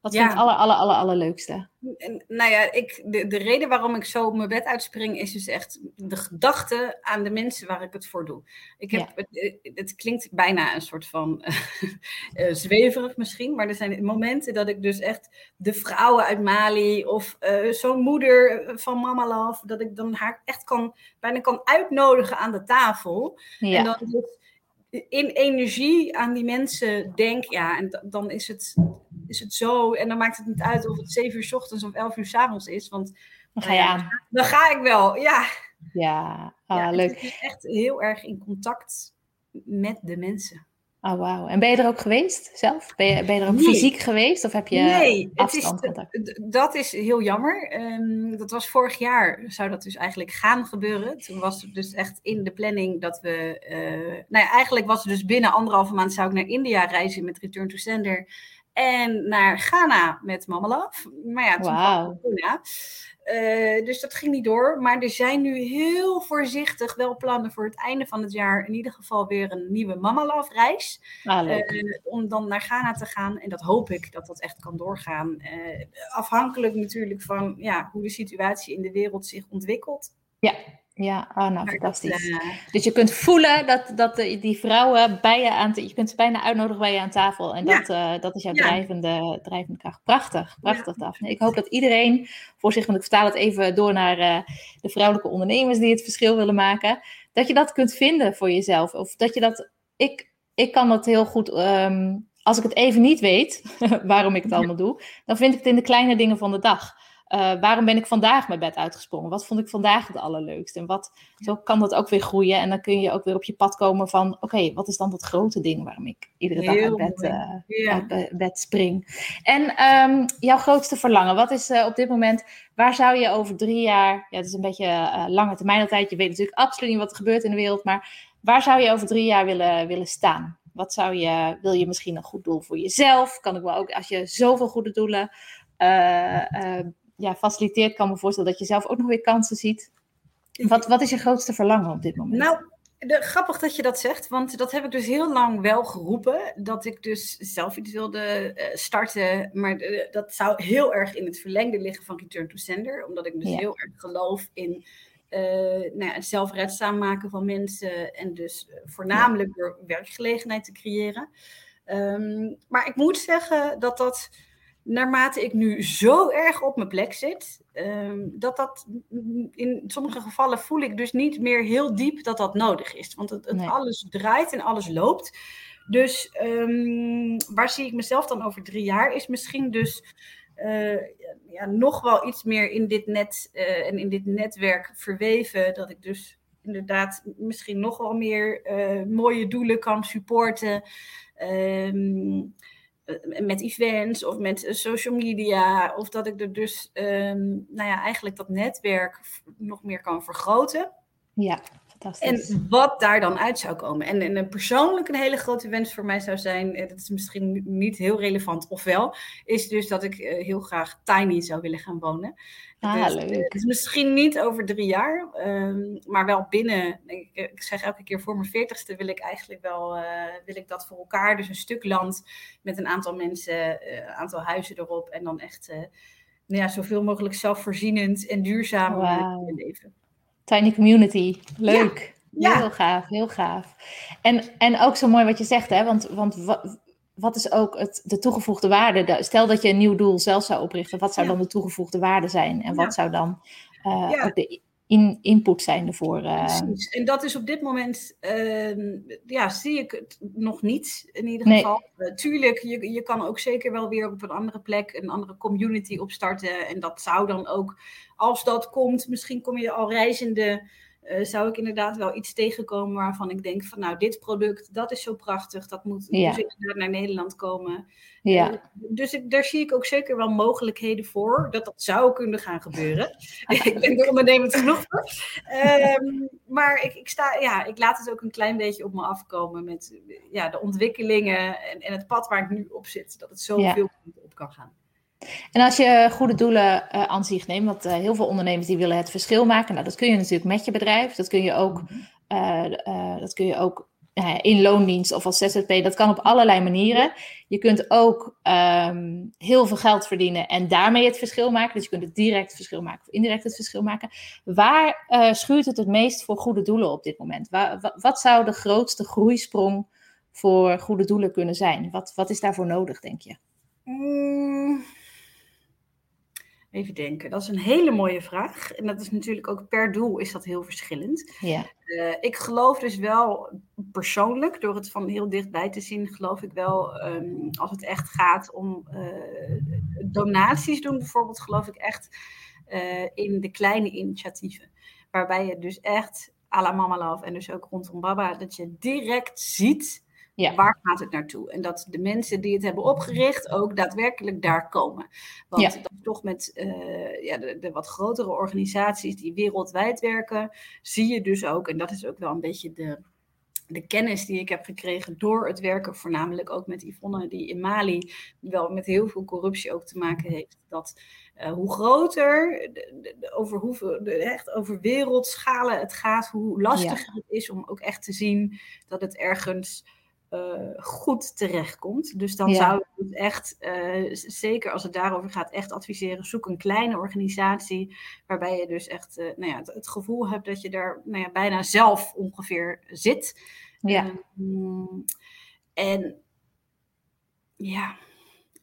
Wat vind je het aller, aller, aller, allerleukste? Nou ja, ik, de, de reden waarom ik zo mijn bed uitspring is dus echt de gedachte aan de mensen waar ik het voor doe. Ik heb, Ja. het, het klinkt bijna een soort van *laughs* eh, zweverig misschien, maar er zijn momenten dat ik dus echt de vrouwen uit Mali of eh, zo'n moeder van Mama Love, dat ik dan haar echt kan, bijna kan uitnodigen aan de tafel. Ja, En dan dus in energie aan die mensen denk, ja, en da- dan is het, is het zo. En dan maakt het niet uit of het 7 uur 's ochtends of 11 uur 's avonds is. Want dan ga je aan. dan ga ik wel. Ja, Ja, ah, ja leuk. Echt heel erg in contact met de mensen. Oh, wauw. En ben je er ook geweest zelf? Ben je, ben je er ook Nee. fysiek geweest? Of heb je nee, het is, dat is heel jammer. Ehm, dat was vorig jaar, zou dat dus eigenlijk gaan gebeuren. Toen was het dus echt in de planning dat we... eh, nou ja, eigenlijk was het dus binnen anderhalve maand zou ik naar India reizen met Return to Sender. En naar Ghana met Mama Love. Maar ja, toen corona. Eh, dus dat ging niet door. Maar er zijn nu heel voorzichtig wel plannen voor het einde van het jaar. In ieder geval weer een nieuwe Mama Love reis. Ah. Eh, om dan naar Ghana te gaan. En dat hoop ik dat dat echt kan doorgaan. Eh, afhankelijk natuurlijk van ja, hoe de situatie in de wereld zich ontwikkelt. ja, ah, nou, Maar dat, fantastisch. eh, Dus je kunt voelen dat, dat die vrouwen bij je aan... Je kunt ze bijna uitnodigen bij je aan tafel. En Ja. dat, eh, dat is jouw Ja. drijvende, drijvende kracht. Prachtig, prachtig, Daphne. Ik hoop dat iedereen voor zich... Want ik vertaal het even door naar eh, de vrouwelijke ondernemers... die het verschil willen maken. Dat je dat kunt vinden voor jezelf. Of dat je dat... Ik, ik kan dat heel goed... ehm, als ik het even niet weet, *laughs* waarom ik het allemaal doe... dan vind ik het in de kleine dingen van de dag. Eh, waarom ben ik vandaag mijn bed uitgesprongen? Wat vond ik vandaag het allerleukst? En wat, zo kan dat ook weer groeien. En dan kun je ook weer op je pad komen van... oké, wat is dan dat grote ding waarom ik iedere dag uit bed, eh, uit be- bed spring? En ehm, jouw grootste verlangen, wat is eh, op dit moment... waar zou je over drie jaar... ja, het is een beetje lange termijn tijd. Je weet natuurlijk absoluut niet wat er gebeurt in de wereld... maar waar zou je over drie jaar willen, willen staan? Wat zou je... wil je misschien een goed doel voor jezelf? Kan ik wel ook, als je zoveel goede doelen... ja, faciliteert, kan me voorstellen dat je zelf ook nog weer kansen ziet. Wat, wat is je grootste verlangen op dit moment? Nou, de, grappig dat je dat zegt, want dat heb ik dus heel lang wel geroepen. Dat ik dus zelf iets wilde eh, starten, maar eh, dat zou heel erg in het verlengde liggen van Return to Sender. Omdat ik dus Ja. heel erg geloof in eh, nou ja, het zelfredzaam maken van mensen. En dus voornamelijk door werkgelegenheid te creëren. Ehm, maar ik moet zeggen dat dat, naarmate ik nu zo erg op mijn plek zit, ehm, dat dat in sommige gevallen voel ik dus niet meer heel diep dat dat nodig is. Want het, het Nee. alles draait en alles loopt. Dus ehm, waar zie ik mezelf dan over drie jaar? Is misschien dus eh, ja, nog wel iets meer in dit net eh, en in dit netwerk verweven. Dat ik dus inderdaad misschien nog wel meer eh, mooie doelen kan supporten. Ehm, eh, met events of met eh, social media. Of dat ik er dus ehm, nou ja, eigenlijk dat netwerk nog meer kan vergroten. Ja, fantastisch. En wat daar dan uit zou komen. En, en een persoonlijk een hele grote wens voor mij zou zijn, eh, dat is misschien niet heel relevant, ofwel, is dus dat ik eh, heel graag tiny zou willen gaan wonen. ah, Dus, eh, leuk. Is misschien niet over drie jaar, ehm, maar wel binnen, ik, ik zeg elke keer voor mijn veertigste wil ik eigenlijk wel, wil ik dat voor elkaar. Dus een stuk land met een aantal mensen, een aantal huizen erop en dan echt nou ja, zoveel mogelijk zelfvoorzienend en duurzaam leven. Tiny community. Leuk. Ja. Heel gaaf, heel gaaf. En, en ook zo mooi wat je zegt, hè? Want, want wat, wat is ook het, de toegevoegde waarde? De- Stel dat je een nieuw doel zelf zou oprichten, wat zou Ja. dan de toegevoegde waarde zijn? En wat zou dan ja. de in, input zijn ervoor. Precies. En dat is op dit moment, ehm, ja, zie ik het nog niet in ieder geval. tuurlijk, je, je kan ook zeker wel weer op een andere plek een andere community opstarten. En dat zou dan ook, als dat komt, misschien kom je al reizende uh, zou ik inderdaad wel iets tegenkomen waarvan ik denk van nou, dit product, dat is zo prachtig, dat moet ja. dus inderdaad naar Nederland komen. Ja. Uh, dus ik, daar zie ik ook zeker wel mogelijkheden voor dat dat zou kunnen gaan gebeuren. *laughs* *laughs* ik ben er ondernemend genoeg voor. Um, maar ik, ik, sta, ja, ik laat het ook een klein beetje op me afkomen met ja, de ontwikkelingen en, en het pad waar ik nu op zit. Dat het zoveel ja. op kan gaan. En als je goede doelen uh, aan zich neemt, want uh, heel veel ondernemers die willen het verschil maken. Nou, dat kun je natuurlijk met je bedrijf. Dat kun je ook, uh, dat kun je ook in loondienst of als ZZP. Dat kan op allerlei manieren. Je kunt ook um, heel veel geld verdienen en daarmee het verschil maken. Dus je kunt het direct verschil maken of indirect het verschil maken. Waar schuurt het het meest voor goede doelen op dit moment? Waar, wat zou de grootste groeisprong voor goede doelen kunnen zijn? Wat, wat is daarvoor nodig, denk je? Mm. Even denken, dat is een hele mooie vraag. En dat is natuurlijk ook per doel is dat heel verschillend. Ja. Uh, ik geloof dus wel persoonlijk, door het van heel dichtbij te zien, geloof ik wel, um, als het echt gaat om uh, donaties doen bijvoorbeeld, geloof ik echt uh, in de kleine initiatieven. Waarbij je dus echt à la Mama Love en dus ook rondom Baba, dat je direct ziet ja. Waar gaat het naartoe? En dat de mensen die het hebben opgericht ook daadwerkelijk daar komen. Want ja. dat toch met uh, ja, de, de, wat grotere organisaties die wereldwijd werken, zie je dus ook, en dat is ook wel een beetje de, de kennis die ik heb gekregen door het werken, voornamelijk ook met Yvonne, die in Mali wel met heel veel corruptie ook te maken heeft. Dat uh, hoe groter, de, de, over, hoeveel, echt over wereldschalen het gaat, hoe lastiger ja. het is om ook echt te zien dat het ergens goed terechtkomt. Dus dan ja. zou ik het echt, uh, zeker als het daarover gaat, echt adviseren. Zoek een kleine organisatie waarbij je dus echt uh, nou ja, het, het, gevoel hebt dat je daar nou ja, bijna zelf ongeveer zit. Ja. Um, en ja.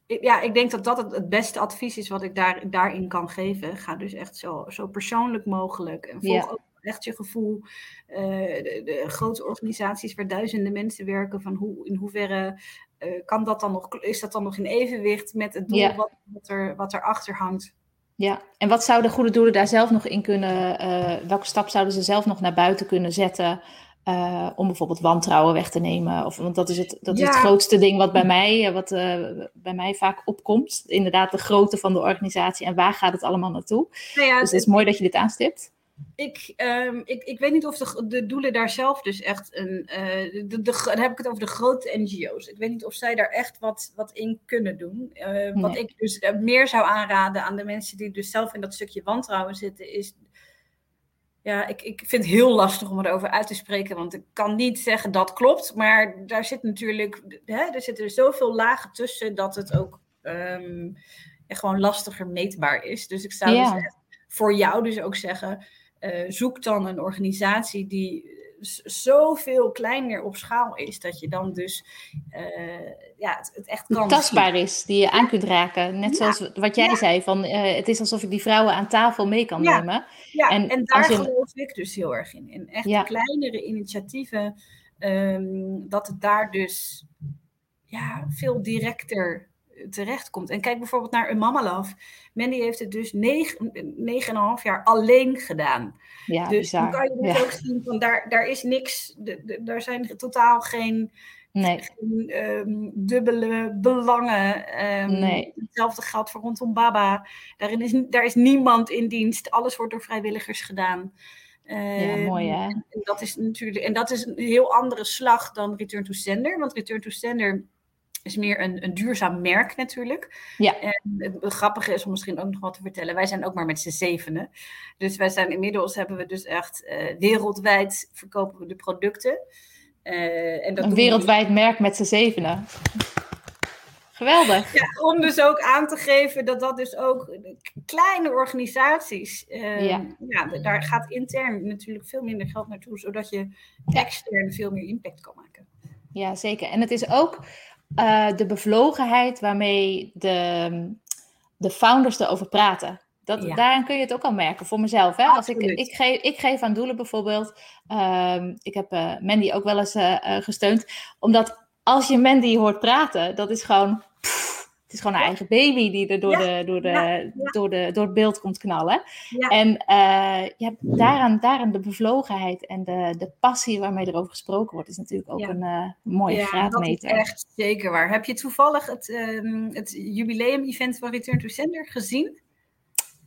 Ja, ik denk dat dat het, het, beste advies is wat ik daar, daarin kan geven. Ga dus echt zo, zo persoonlijk mogelijk. En volg ja. ook echt je gevoel. Uh, de, de, grote organisaties waar duizenden mensen werken, van hoe, in hoeverre uh, kan dat dan nog, is dat dan nog in evenwicht met het doel ja. wat, wat, er, wat erachter hangt? Ja, en wat zouden goede doelen daar zelf nog in kunnen, uh, welke stap zouden ze zelf nog naar buiten kunnen zetten? Uh, om bijvoorbeeld wantrouwen weg te nemen. Of, want dat is het, dat ja. is het grootste ding wat bij mij, wat, uh, bij mij vaak opkomt. Inderdaad, de grootte van de organisatie en waar gaat het allemaal naartoe. Nou ja, dus het is mooi dat je dit aanstipt ik, um, ik, ik weet niet of de, de doelen daar zelf dus echt een. Uh, de, de, dan heb ik het over de grote NGO's. Ik weet niet of zij daar echt wat, wat in kunnen doen. Uh, nee. Wat ik dus uh, meer zou aanraden aan de mensen die dus zelf in dat stukje wantrouwen zitten, is. Ja, ik, ik vind het heel lastig om erover uit te spreken, want ik kan niet zeggen dat klopt. Maar daar zit natuurlijk. Hè, er zitten zoveel lagen tussen dat het ook um, gewoon lastiger meetbaar is. Dus ik zou ja. dus echt voor jou dus ook zeggen uh, zoek dan een organisatie die zoveel kleiner op schaal is, dat je dan dus uh, ja, het, het, echt kan. Tastbaar zien. is, die je aan kunt raken. Net ja. zoals wat jij ja. zei, van uh, het is alsof ik die vrouwen aan tafel mee kan ja. nemen. Ja, en, en daar je... geloof ik dus heel erg in. In echt kleinere initiatieven, um, dat het daar dus ja, veel directer terechtkomt. En kijk bijvoorbeeld naar een Mama Love. Mandy heeft het dus negen, negen en een half jaar alleen gedaan. Ja, dus bizar. dan kan je dus ja. ook zien van daar, daar is niks, de, de, daar zijn totaal geen, nee. geen um, dubbele belangen. Um, nee. Hetzelfde geldt voor rondom Baba. Daarin is, daar is niemand in dienst. Alles wordt door vrijwilligers gedaan. Uh, ja, mooi hè? En dat is natuurlijk, en dat is een heel andere slag dan Return to Sender. Want Return to Sender is meer een, een duurzaam merk natuurlijk. Ja. En het, grappige is om misschien ook nog wat te vertellen. Wij zijn ook maar met z'n zevenen. Dus wij zijn inmiddels hebben we dus echt uh, wereldwijd verkopen we de producten. Uh, en dat een wereldwijd we... merk met z'n zevenen. Geweldig. Ja, om dus ook aan te geven dat dat dus ook kleine organisaties, uh, ja. ja. daar gaat intern natuurlijk veel minder geld naartoe, zodat je extern veel meer impact kan maken. Ja, zeker. En het is ook uh, de bevlogenheid waarmee de, de founders erover praten. Dat, Daarin kun je het ook al merken, voor mezelf. Hè? Als ik, ik, geef, ik geef aan doelen bijvoorbeeld. Ehm, ik heb uh, Mandy ook wel eens uh, gesteund. Omdat als je Mandy hoort praten, dat is gewoon is gewoon een eigen baby die er door, de, door, de, Door, de, door het beeld komt knallen. En uh, ja, daaraan, daaraan de bevlogenheid en de, de passie waarmee erover gesproken wordt, is natuurlijk ook een uh, mooie ja, graadmeter. Dat is echt zeker waar. Heb je toevallig het, um, het jubileum-event van Return to Sender gezien?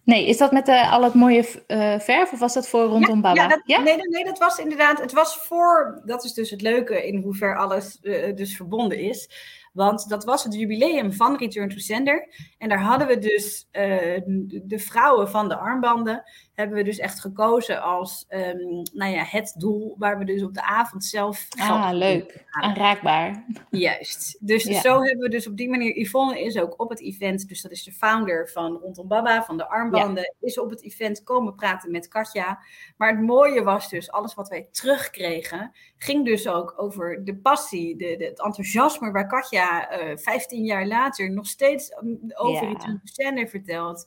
Nee, is dat met de, al het mooie uh, verf of was dat voor rondom Baba? Ja, dat, ja? Nee, nee, dat was inderdaad, het was voor, dat is dus het leuke in hoever alles uh, dus verbonden is. Want dat was het jubileum van Return to Sender. En daar hadden we dus uh, de vrouwen van de armbanden hebben we dus echt gekozen als um, nou ja, het doel waar we dus op de avond zelf. Ah, leuk. Aanraakbaar. Juist. Dus zo hebben we dus op die manier. Yvonne is ook op het event, dus dat is de founder van Rondom Baba, van de armbanden, is op het event komen praten met Katja. Maar het mooie was dus, alles wat wij terugkregen, ging dus ook over de passie, de, de het enthousiasme waar Katja uh, eh, 15 jaar later nog steeds um, over ja. het vertelt.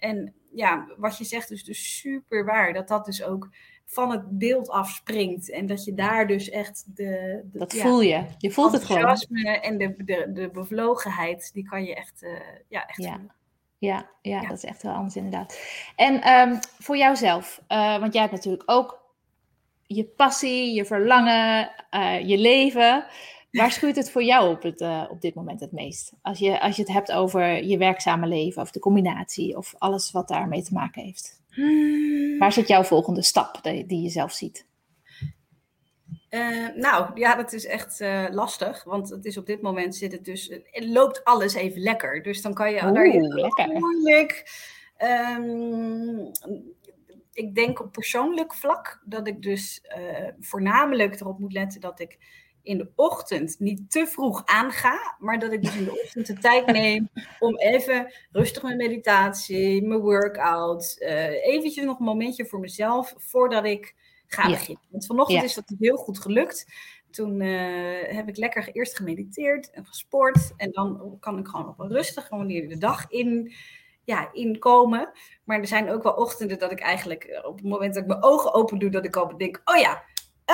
En ja, wat je zegt is dus super waar. Dat dat dus ook van het beeld afspringt. En dat je daar dus echt de... de dat voel je. Je voelt het gewoon. en de, de, de bevlogenheid, die kan je echt, uh, ja, echt ja. Ja, ja, dat is echt wel anders inderdaad. En um, voor jouzelf, uh, want jij hebt natuurlijk ook je passie, je verlangen, uh, je leven. Waar schuurt het voor jou op, het, uh, op dit moment het meest? Als je, als je het hebt over je werkzame leven of de combinatie of alles wat daarmee te maken heeft. Hmm. Waar zit jouw volgende stap die, die je zelf ziet? Uh, nou, ja, dat is echt uh, lastig. Want het is op dit moment zit het dus. Het loopt alles even lekker. Dus dan kan je. Oeh, daar. Moeilijk. Um, ik denk op persoonlijk vlak dat ik dus uh, voornamelijk erop moet letten dat ik in de ochtend niet te vroeg aanga, maar dat ik dus in de ochtend de tijd neem *laughs* om even rustig mijn meditatie, mijn workout, uh, eventjes nog een momentje voor mezelf voordat ik ga beginnen. Want vanochtend is dat heel goed gelukt. Toen uh, heb ik lekker eerst gemediteerd en gesport. En dan kan ik gewoon op een rustige manier de dag in, ja, inkomen. Maar er zijn ook wel ochtenden dat ik eigenlijk eh, op het moment dat ik mijn ogen open doe, dat ik al denk, oh ja,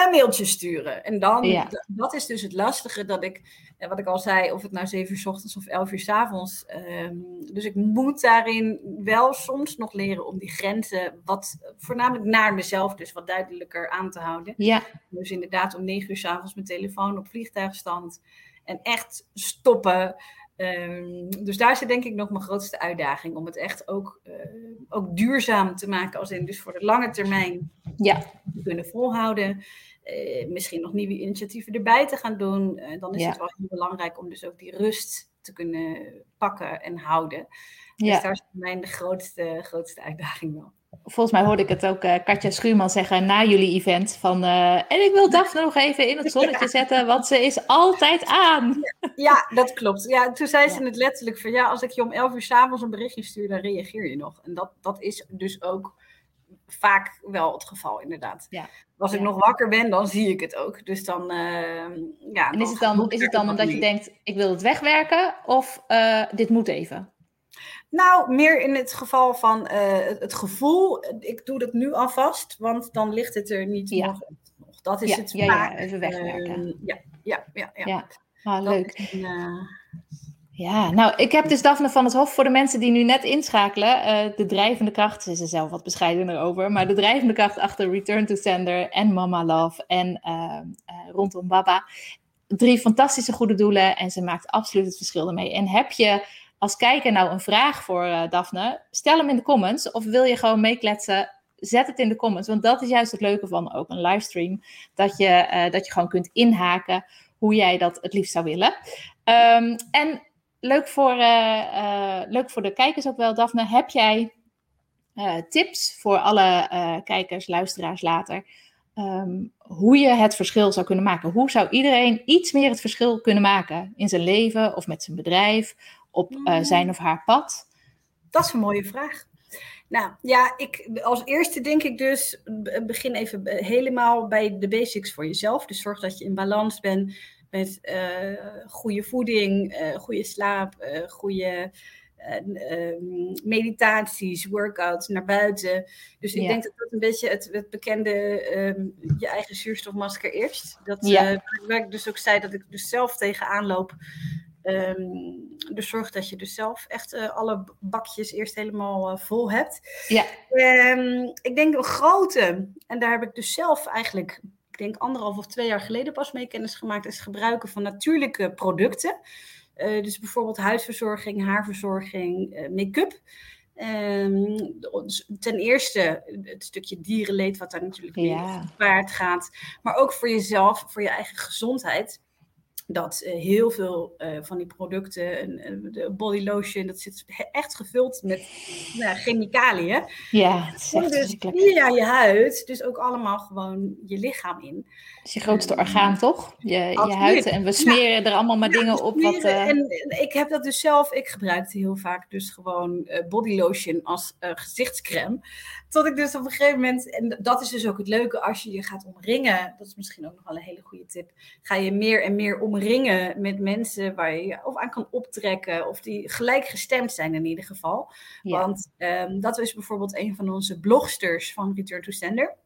een mailtje sturen. En dan, dat is dus het lastige dat ik, eh, wat ik al zei, of het nou 7 uur s ochtends of 11 uur s avonds. Um, dus ik moet daarin wel soms nog leren om die grenzen, wat voornamelijk naar mezelf, dus wat duidelijker aan te houden. Ja. Dus inderdaad om 9 uur s avonds mijn telefoon op vliegtuigstand en echt stoppen. Um, dus daar zit denk ik nog mijn grootste uitdaging om het echt ook, uh, ook duurzaam te maken, als in dus voor de lange termijn ja. te kunnen volhouden. Uh, misschien nog nieuwe initiatieven erbij te gaan doen. Uh, dan is ja. het wel heel belangrijk om dus ook die rust te kunnen pakken en houden. Dus ja. daar is voor mij de grootste, grootste uitdaging wel volgens mij hoorde ik het ook uh, Katja Schuurman zeggen na jullie event. Van, uh, en ik wil Daphne nog even in het zonnetje zetten, want ze is altijd aan. Ja, dat klopt. Ja, toen zei ze het letterlijk van, ja, als ik je om 11 uur s'avonds een berichtje stuur, dan reageer je nog. En dat, dat is dus ook vaak wel het geval, inderdaad. Ja. Als ik nog wakker ben, dan zie ik het ook. Dus dan, uh, ja. En is het dan, is het dan omdat je denkt, ik wil het wegwerken, of dit moet even? Nou, meer in het geval van uh, het, gevoel, ik doe dat nu alvast, want dan ligt het er niet ja. nog, nog. Dat is ja, het ja, even wegwerken. Uh, ja, ja, ja. ja. ja. Ah, leuk. Een, uh... Ja, nou, ik heb dus Daphne van het Hof voor de mensen die nu net inschakelen. Uh, de drijvende kracht, ze is er zelf wat bescheidener over, maar de drijvende kracht achter Return to Sender en Mama Love en uh, rondom Baba. Drie fantastische goede doelen en ze maakt absoluut het verschil ermee. En heb je als kijker nou een vraag voor uh, Daphne, stel hem in de comments. Of wil je gewoon meekletsen, zet het in de comments. Want dat is juist het leuke van ook een livestream. Dat je, uh, dat je gewoon kunt inhaken hoe jij dat het liefst zou willen. Um, en leuk voor, uh, leuk voor de kijkers ook wel, Daphne. Heb jij tips voor alle kijkers, luisteraars later? Um, hoe je het verschil zou kunnen maken. Hoe zou iedereen iets meer het verschil kunnen maken in zijn leven of met zijn bedrijf op uh, zijn of haar pad? Dat is een mooie vraag. Nou ja, ik, als eerste denk ik dus, begin even helemaal bij de basics voor jezelf. Dus zorg dat je in balans bent met uh, goede voeding, uh, goede slaap, goede meditaties, workouts naar buiten. Dus ik denk dat dat een beetje het, het bekende ehm, je eigen zuurstofmasker eerst. Dat ja. waar ik dus ook zei dat ik dus zelf tegenaan loop. Um, dus zorg dat je dus zelf echt uh, alle bakjes eerst helemaal uh, vol hebt. Ja. Um, ik denk een grote, en daar heb ik dus zelf eigenlijk, ik denk anderhalf of twee jaar geleden pas mee kennis gemaakt, is het gebruiken van natuurlijke producten. Uh, dus bijvoorbeeld huidverzorging, haarverzorging, make-up. Um, ten eerste het stukje dierenleed, wat daar natuurlijk ja. paard gaat. Maar ook voor jezelf, voor je eigen gezondheid dat uh, heel veel uh, van die producten, de body lotion, dat zit echt gevuld met nou, chemicaliën. Ja, het is echt dus via je huid, dus ook allemaal gewoon je lichaam in. Dat is je grootste orgaan, toch? Je, je huid. En we smeren er allemaal maar dingen op. Wat, en, ik heb dat dus zelf, ik gebruikte heel vaak dus gewoon body lotion als gezichtscreme. Tot ik dus op een gegeven moment, en dat is dus ook het leuke als je je gaat omringen, dat is misschien ook nog wel een hele goede tip, ga je meer en meer omringen met mensen waar je of aan kan optrekken, of die gelijkgestemd zijn in ieder geval. Want um, dat is bijvoorbeeld een van onze blogsters van Return to Sender.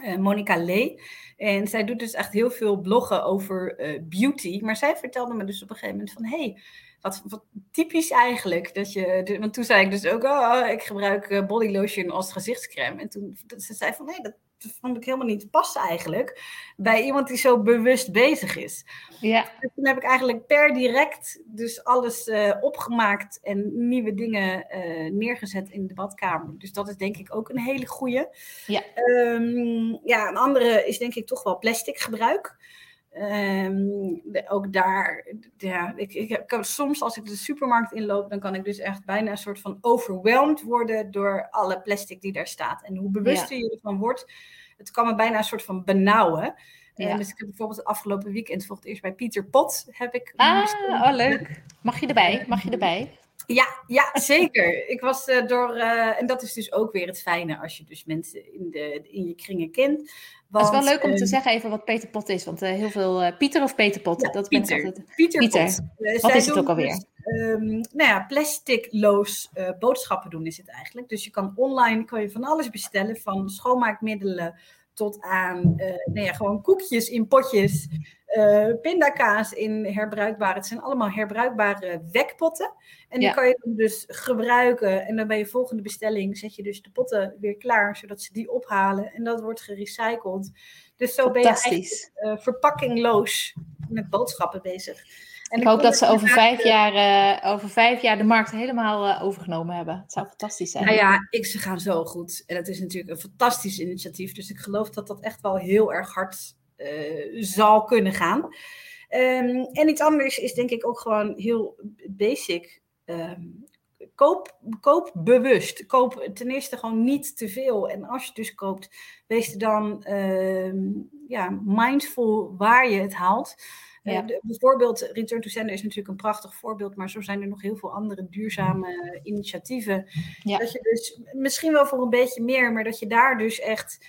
Uh, Monica Lee. En zij doet dus echt heel veel bloggen over uh, beauty. Maar zij vertelde me dus op een gegeven moment van... hey, wat, wat, typisch eigenlijk. Dat je, want toen zei ik dus ook, oh, ik gebruik eh, body lotion als gezichtscreme. En toen ze zei van, nee, dat vond ik helemaal niet passen eigenlijk. Bij iemand die zo bewust bezig is. Ja. Dus toen heb ik eigenlijk per direct dus alles uh, opgemaakt en nieuwe dingen uh, neergezet in de badkamer. Dus dat is denk ik ook een hele goede. Ja. Um, ja, een andere is denk ik toch wel plastic gebruik. Um, ook daar, ja, ik, ik, soms als ik de supermarkt inloop, dan kan ik dus echt bijna een soort van overwhelmed worden door alle plastic die daar staat. En hoe bewuster je ervan wordt, het kan me bijna een soort van benauwen. Ja. dus ik heb bijvoorbeeld het afgelopen weekend voor het eerst bij Pieter Pot heb ik. Ah, oh leuk. Mag je erbij? Mag je erbij? Ja, ja, *laughs* zeker. Ik was uh, door, uh, en dat is dus ook weer het fijne als je dus mensen in, de, in je kringen kent. Want, het is wel leuk om te ehm, zeggen even wat Peter Pot is, want uh, heel veel Pieter of Peter Pot, ja, dat Pieter. Ben altijd... Pieter, Pieter. Pot. wat is het ook alweer? Dus, um, nou ja, plasticloos boodschappen doen is het eigenlijk. Dus je kan online kan je van alles bestellen, van schoonmaakmiddelen tot aan nou ja, gewoon koekjes in potjes, uh, pindakaas in herbruikbare. Het zijn allemaal herbruikbare wekpotten. En die kan je dus gebruiken. En dan bij je volgende bestelling zet je dus de potten weer klaar, zodat ze die ophalen. En dat wordt gerecycled. Dus zo ben je eigenlijk uh, verpakkingloos met boodschappen bezig. En ik hoop dat ze over vijf, jaar, uh, over vijf jaar de markt helemaal uh, overgenomen hebben. Het zou fantastisch zijn. Nou ja, ik, ze gaan zo goed. En het is natuurlijk een fantastisch initiatief. Dus ik geloof dat dat echt wel heel erg hard zal kunnen gaan. Um, en iets anders is denk ik ook gewoon heel basic. Um, koop, koop bewust. Koop ten eerste gewoon niet te veel. En als je dus koopt, wees er dan um, ja, mindful waar je het haalt. Ja. Uh, bijvoorbeeld Return to Sender is natuurlijk een prachtig voorbeeld, maar zo zijn er nog heel veel andere duurzame initiatieven. Ja. Dat je dus misschien wel voor een beetje meer, maar dat je daar dus echt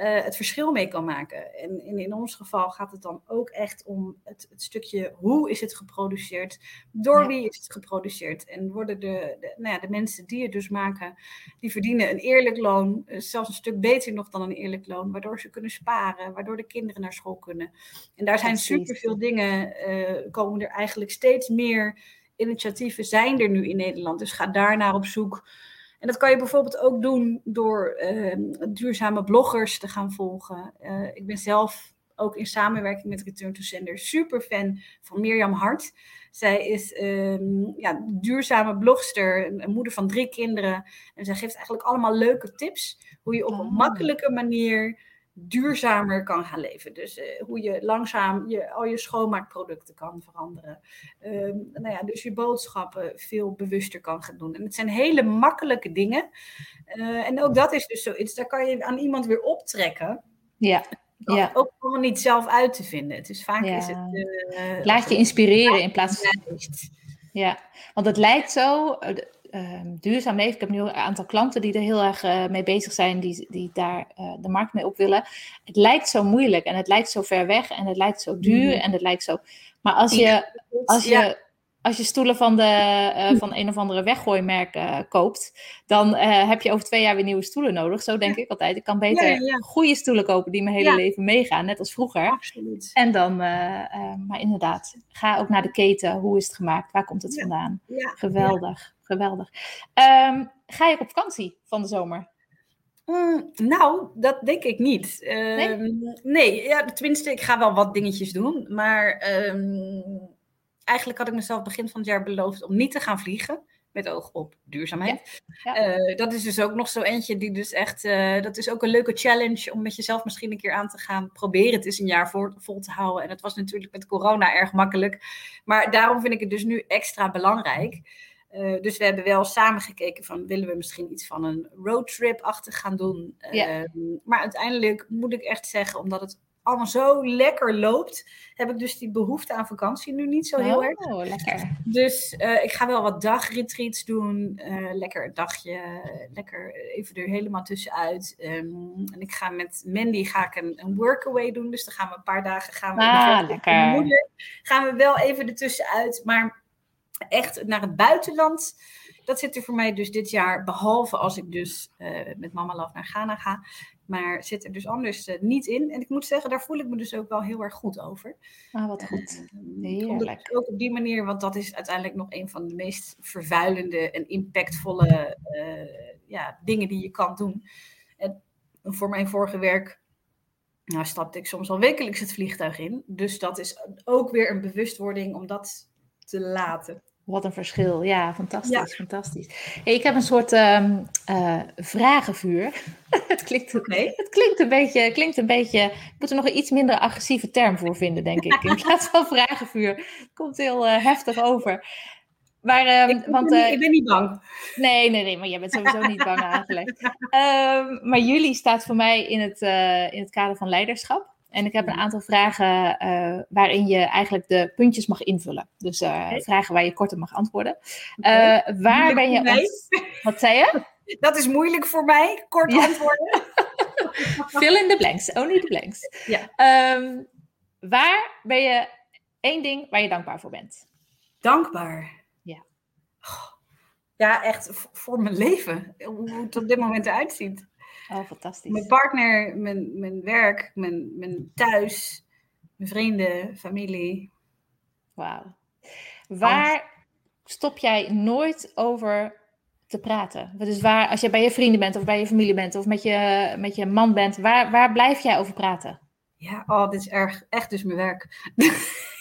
uh, het verschil mee kan maken. En in, in ons geval gaat het dan ook echt om het, het stukje hoe is het geproduceerd, door wie is het geproduceerd. En worden de, de, nou ja, de mensen die het dus maken, die verdienen een eerlijk loon, uh, zelfs een stuk beter nog dan een eerlijk loon, waardoor ze kunnen sparen, waardoor de kinderen naar school kunnen. En daar zijn superveel dingen, uh, komen er eigenlijk steeds meer initiatieven zijn er nu in Nederland. Dus ga daar naar op zoek. En dat kan je bijvoorbeeld ook doen door uh, duurzame bloggers te gaan volgen. Uh, ik ben zelf ook in samenwerking met Return to Sender super fan van Mirjam Hart. Zij is um, ja, duurzame blogster, een moeder van drie kinderen. En zij geeft eigenlijk allemaal leuke tips hoe je op een oh. makkelijke manier duurzamer kan gaan leven. Dus uh, hoe je langzaam je, al je schoonmaakproducten kan veranderen. Uh, nou ja, dus je boodschappen veel bewuster kan gaan doen. En het zijn hele makkelijke dingen. Uh, en ook dat is dus zoiets, daar kan je aan iemand weer optrekken. Ja. Ja. Ook gewoon niet zelf uit te vinden. Het is vaak is het. Uh, Laat je inspireren in plaats van. Ja, want het lijkt zo uh, duurzaam leven. Ik heb nu een aantal klanten die er heel erg uh, mee bezig zijn, die, die daar uh, de markt mee op willen. Het lijkt zo moeilijk en het lijkt zo ver weg en het lijkt zo duur mm. en het lijkt zo. Maar als je, *laughs* als je als je stoelen van, de, uh, *laughs* van een of andere weggooimerk uh, koopt, dan uh, heb je over twee jaar weer nieuwe stoelen nodig. Zo denk ja. ik altijd. Ik kan beter ja, ja, goede stoelen kopen die mijn hele leven meegaan, net als vroeger. Absoluut. En dan, maar inderdaad, ga ook naar de keten. Hoe is het gemaakt? Waar komt het vandaan? Geweldig, geweldig. Um, ga je op vakantie van de zomer? Mm, nou, dat denk ik niet. nee? Um, nee, ja, tenminste, ik ga wel wat dingetjes doen. Maar um, eigenlijk had ik mezelf begin van het jaar beloofd om niet te gaan vliegen. Met oog op duurzaamheid. Ja. Ja. Uh, dat is dus ook nog zo eentje die dus echt. Uh, dat is ook een leuke challenge om met jezelf misschien een keer aan te gaan. Proberen het eens een jaar voor, vol te houden. En dat was natuurlijk met corona erg makkelijk. Maar daarom vind ik het dus nu extra belangrijk. Uh, dus we hebben wel samen gekeken van willen we misschien iets van een roadtrip-achtig gaan doen. Ja. maar uiteindelijk moet ik echt zeggen, omdat het allemaal zo lekker loopt, heb ik dus die behoefte aan vakantie nu niet zo heel oh, erg. Oh, lekker. Dus uh, ik ga wel wat dagretreats doen. Uh, lekker een dagje, lekker even er helemaal tussenuit. Um, en ik ga met Mandy ga ik een, een workaway doen. Dus dan gaan we een paar dagen gaan we ah, lekker. moeder. Gaan we wel even ertussenuit. Maar echt naar het buitenland. Dat zit er voor mij dus dit jaar, behalve als ik dus uh, met Mama Love naar Ghana ga, maar zit er dus anders uh, niet in. En ik moet zeggen, daar voel ik me dus ook wel heel erg goed over. Ah, wat goed. Uh, Heerlijk. Ook op die manier, want dat is uiteindelijk nog een van de meest vervuilende en impactvolle uh, ja, dingen die je kan doen. En voor mijn vorige werk nou, stapte ik soms al wekelijks het vliegtuig in. Dus dat is ook weer een bewustwording om dat te laten. Wat een verschil. Ja, fantastisch. Ja. fantastisch. Hey, ik heb een soort um, uh, vragenvuur. *laughs* het, klinkt, okay. het klinkt een beetje. Klinkt een beetje ik moet er nog een iets minder agressieve term voor vinden, denk ik. In plaats van vragenvuur. Het komt heel uh, heftig over. Maar, um, ik, want, ben niet, uh, ik ben niet bang. Nee, nee, nee, maar jij bent sowieso niet bang *laughs* eigenlijk. Um, maar jullie staat voor mij in het, in het kader van leiderschap. En ik heb een aantal vragen uh, waarin je eigenlijk de puntjes mag invullen. Dus uh, okay. vragen waar je kort op mag antwoorden. Okay. Uh, waar ben je... Ont... Wat zei je? *laughs* Dat is moeilijk voor mij, kort ja. antwoorden. *laughs* Fill in the blanks, only the blanks. Ja. Um, waar ben je één ding waar je dankbaar voor bent? Dankbaar? Ja. Ja, echt voor mijn leven. Hoe het op dit moment eruit ziet. Oh, fantastisch. Mijn partner, mijn, mijn werk, mijn, mijn thuis, mijn vrienden, familie. Wauw. Waar stop jij nooit over te praten? Dus waar, als je bij je vrienden bent of bij je familie bent of met je, met je man bent, waar, waar blijf jij over praten? Ja, oh, dit is erg, echt dus mijn werk. *laughs*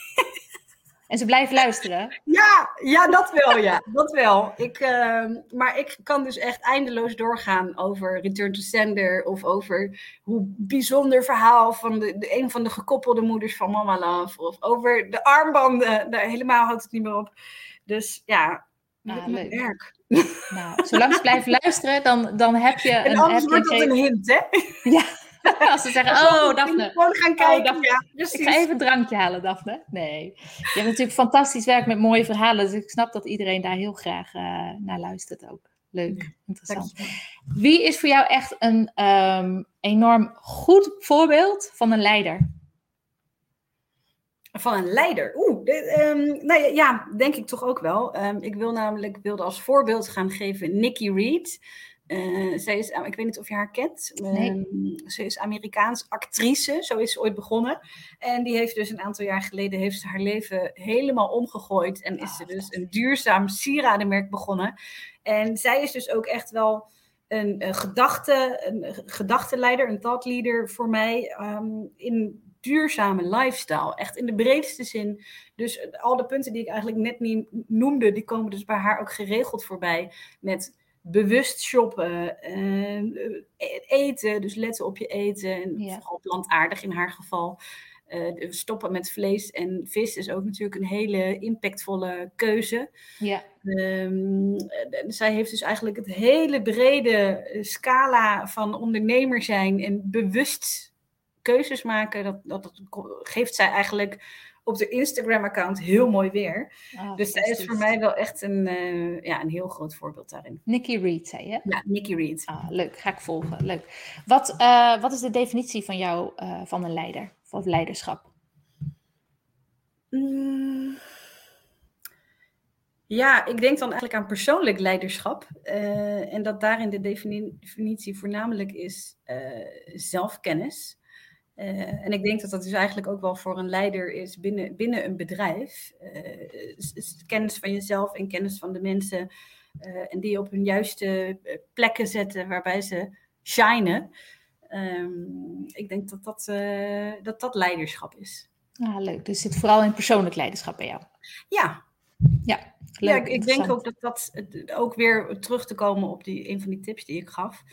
En ze blijven luisteren? Ja, ja dat wel, ja. *laughs* Dat wel. Ik, uh, maar ik kan dus echt eindeloos doorgaan over Return to Sender of over hoe bijzonder verhaal van de, de, een van de gekoppelde moeders van Mama Love of over de armbanden. Daar helemaal houdt het niet meer op. Dus ja, ah, leuk. werk. Nou, zolang ze blijven luisteren, dan, dan heb je *laughs* en een... anders wordt dat een hint, hè? Ja. *laughs* Als ze zeggen, oh Daphne. Gewoon gaan kijken. Oh, ja, ik ga even een drankje halen, Daphne. Nee. Je hebt natuurlijk fantastisch werk met mooie verhalen. Dus ik snap dat iedereen daar heel graag uh, naar luistert ook. Leuk, ja, interessant. Wie is voor jou echt een um, enorm goed voorbeeld van een leider? Van een leider? Oeh, um, nou ja, ja, denk ik toch ook wel. Um, ik wil namelijk wilde als voorbeeld gaan geven Nikki Reed. Uh, zij is, ik weet niet of je haar kent. Nee. Um, ze is Amerikaans actrice, zo is ze ooit begonnen. En die heeft dus een aantal jaar geleden heeft ze haar leven helemaal omgegooid. En is ze dus een duurzaam sieradenmerk begonnen. En zij is dus ook echt wel een, een gedachte, een gedachtenleider, een thought leader voor mij um, in duurzame lifestyle. Echt in de breedste zin. Dus al de punten die ik eigenlijk net niet noemde, die komen dus bij haar ook geregeld voorbij. Met bewust shoppen, uh, eten, dus letten op je eten. En ja. vooral plantaardig in haar geval. Uh, stoppen met vlees en vis is ook natuurlijk een hele impactvolle keuze. Ja. Um, zij heeft dus eigenlijk het hele brede scala van ondernemer zijn en bewust keuzes maken. Dat, dat, dat geeft zij eigenlijk op de Instagram-account heel mooi weer. Oh, dus zij is voor mij wel echt een, uh, ja, een heel groot voorbeeld daarin. Nikki Reed, zei je? Ja, Nikki Reed. Ah, leuk, ga ik volgen. Leuk. Wat, uh, wat is de definitie van jou uh, van een leider of leiderschap? Mm. Ja, ik denk dan eigenlijk aan persoonlijk leiderschap. En dat daarin de definitie voornamelijk is zelfkennis. Uh, en ik denk dat dat dus eigenlijk ook wel voor een leider is binnen, binnen een bedrijf. kennis van jezelf en kennis van de mensen. en die op hun juiste plekken zetten waarbij ze shinen. Um, ik denk dat dat, dat dat leiderschap is. Ah, leuk. Dus zit vooral in persoonlijk leiderschap bij jou. Ja, ja, ja ik, ik denk ook dat dat ook weer terug te komen op die, een van die tips die ik gaf.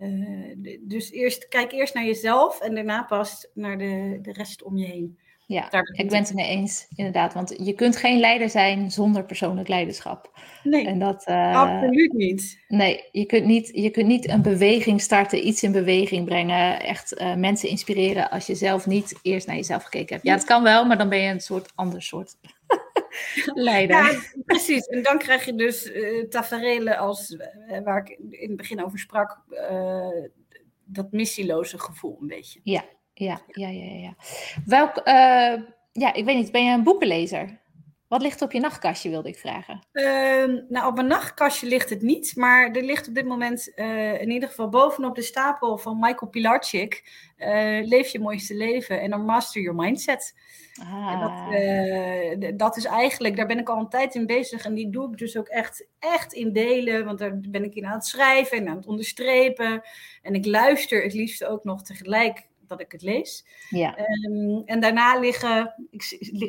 Uh, dus eerst, kijk eerst naar jezelf en daarna pas naar de, de rest om je heen. Ja, ik ben het mee eens, inderdaad. Want je kunt geen leider zijn zonder persoonlijk leiderschap. Nee, en dat, uh, absoluut niet. Nee, je kunt niet, je kunt niet een beweging starten, iets in beweging brengen, echt uh, mensen inspireren als je zelf niet eerst naar jezelf gekeken hebt. Ja, dat kan wel, maar dan ben je een soort ander soort *laughs* leider. Ja, precies. En dan krijg je dus uh, taferelen als, waar ik in het begin over sprak, dat missieloze gevoel een beetje. Ja, ja, ja, ja. ja. Welk, ja, ik weet niet, ben je een boekenlezer? Wat ligt op je nachtkastje, wilde ik vragen. Uh, nou, op mijn nachtkastje ligt het niet, maar er ligt op dit moment uh, in ieder geval bovenop de stapel van Michael Pilarczyk, uh, Leef je mooiste leven en dan Master Your Mindset. Ah. Dat, dat, is eigenlijk, daar ben ik al een tijd in bezig en die doe ik dus ook echt, echt in delen, want daar ben ik in aan het schrijven en aan het onderstrepen. En ik luister het liefst ook nog tegelijk dat ik het lees. Ja. Um, en daarna liggen, ik,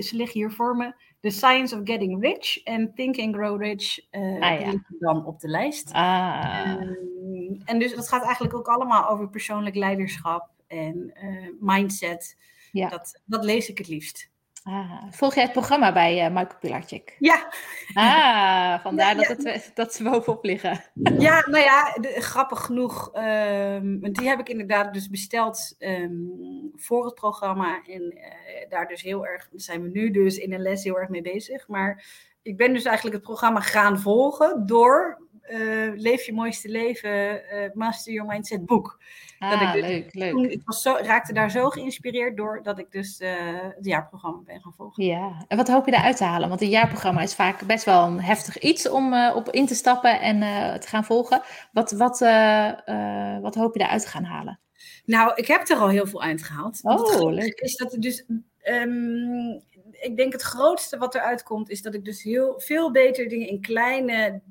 ze liggen hier voor me, The Science of Getting Rich en Think and Grow Rich uh, ah, ja. dan op de lijst. Ah. Um, en dus dat gaat eigenlijk ook allemaal over persoonlijk leiderschap en uh, mindset. Ja. Dat, dat lees ik het liefst. Ah, volg jij het programma bij uh, Michael Pilarczyk? Ja. Ah, vandaar Dat, het, dat ze bovenop liggen. Ja, nou ja, de, grappig genoeg. Um, die heb ik inderdaad dus besteld um, voor het programma. En uh, daar dus heel erg, zijn we nu dus in een les heel erg mee bezig. Maar ik ben dus eigenlijk het programma gaan volgen door uh, Leef je mooiste leven, Master Your Mindset boek. Ah, dat ik dus leuk, leuk. ik was zo, raakte daar zo geïnspireerd door dat ik dus uh, het jaarprogramma ben gaan volgen. Ja, en wat hoop je eruit te halen? Want een jaarprogramma is vaak best wel een heftig iets om op in te stappen en te gaan volgen. Wat, wat, wat hoop je eruit te gaan halen? Nou, ik heb er al heel veel uitgehaald. Oh, leuk. Is dat dus um, ik denk het grootste wat eruit komt, is dat ik dus heel veel beter dingen in kleine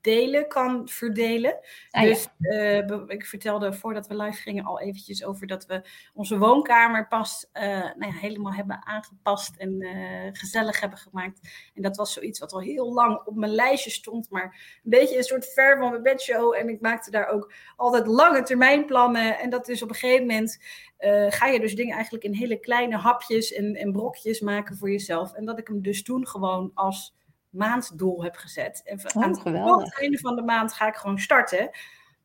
delen kan verdelen. Ah, dus uh, ik vertelde voordat we live gingen al eventjes over dat we onze woonkamer pas uh, nou ja, helemaal hebben aangepast en uh, gezellig hebben gemaakt. En dat was zoiets wat al heel lang op mijn lijstje stond, maar een beetje een soort ver van mijn bedshow. En ik maakte daar ook altijd lange termijn plannen. En dat is op een gegeven moment ga je dus dingen eigenlijk in hele kleine hapjes en, en brokjes maken voor jezelf. En dat ik hem dus toen gewoon als maanddoel heb gezet. En oh, aan het einde van de maand ga ik gewoon starten.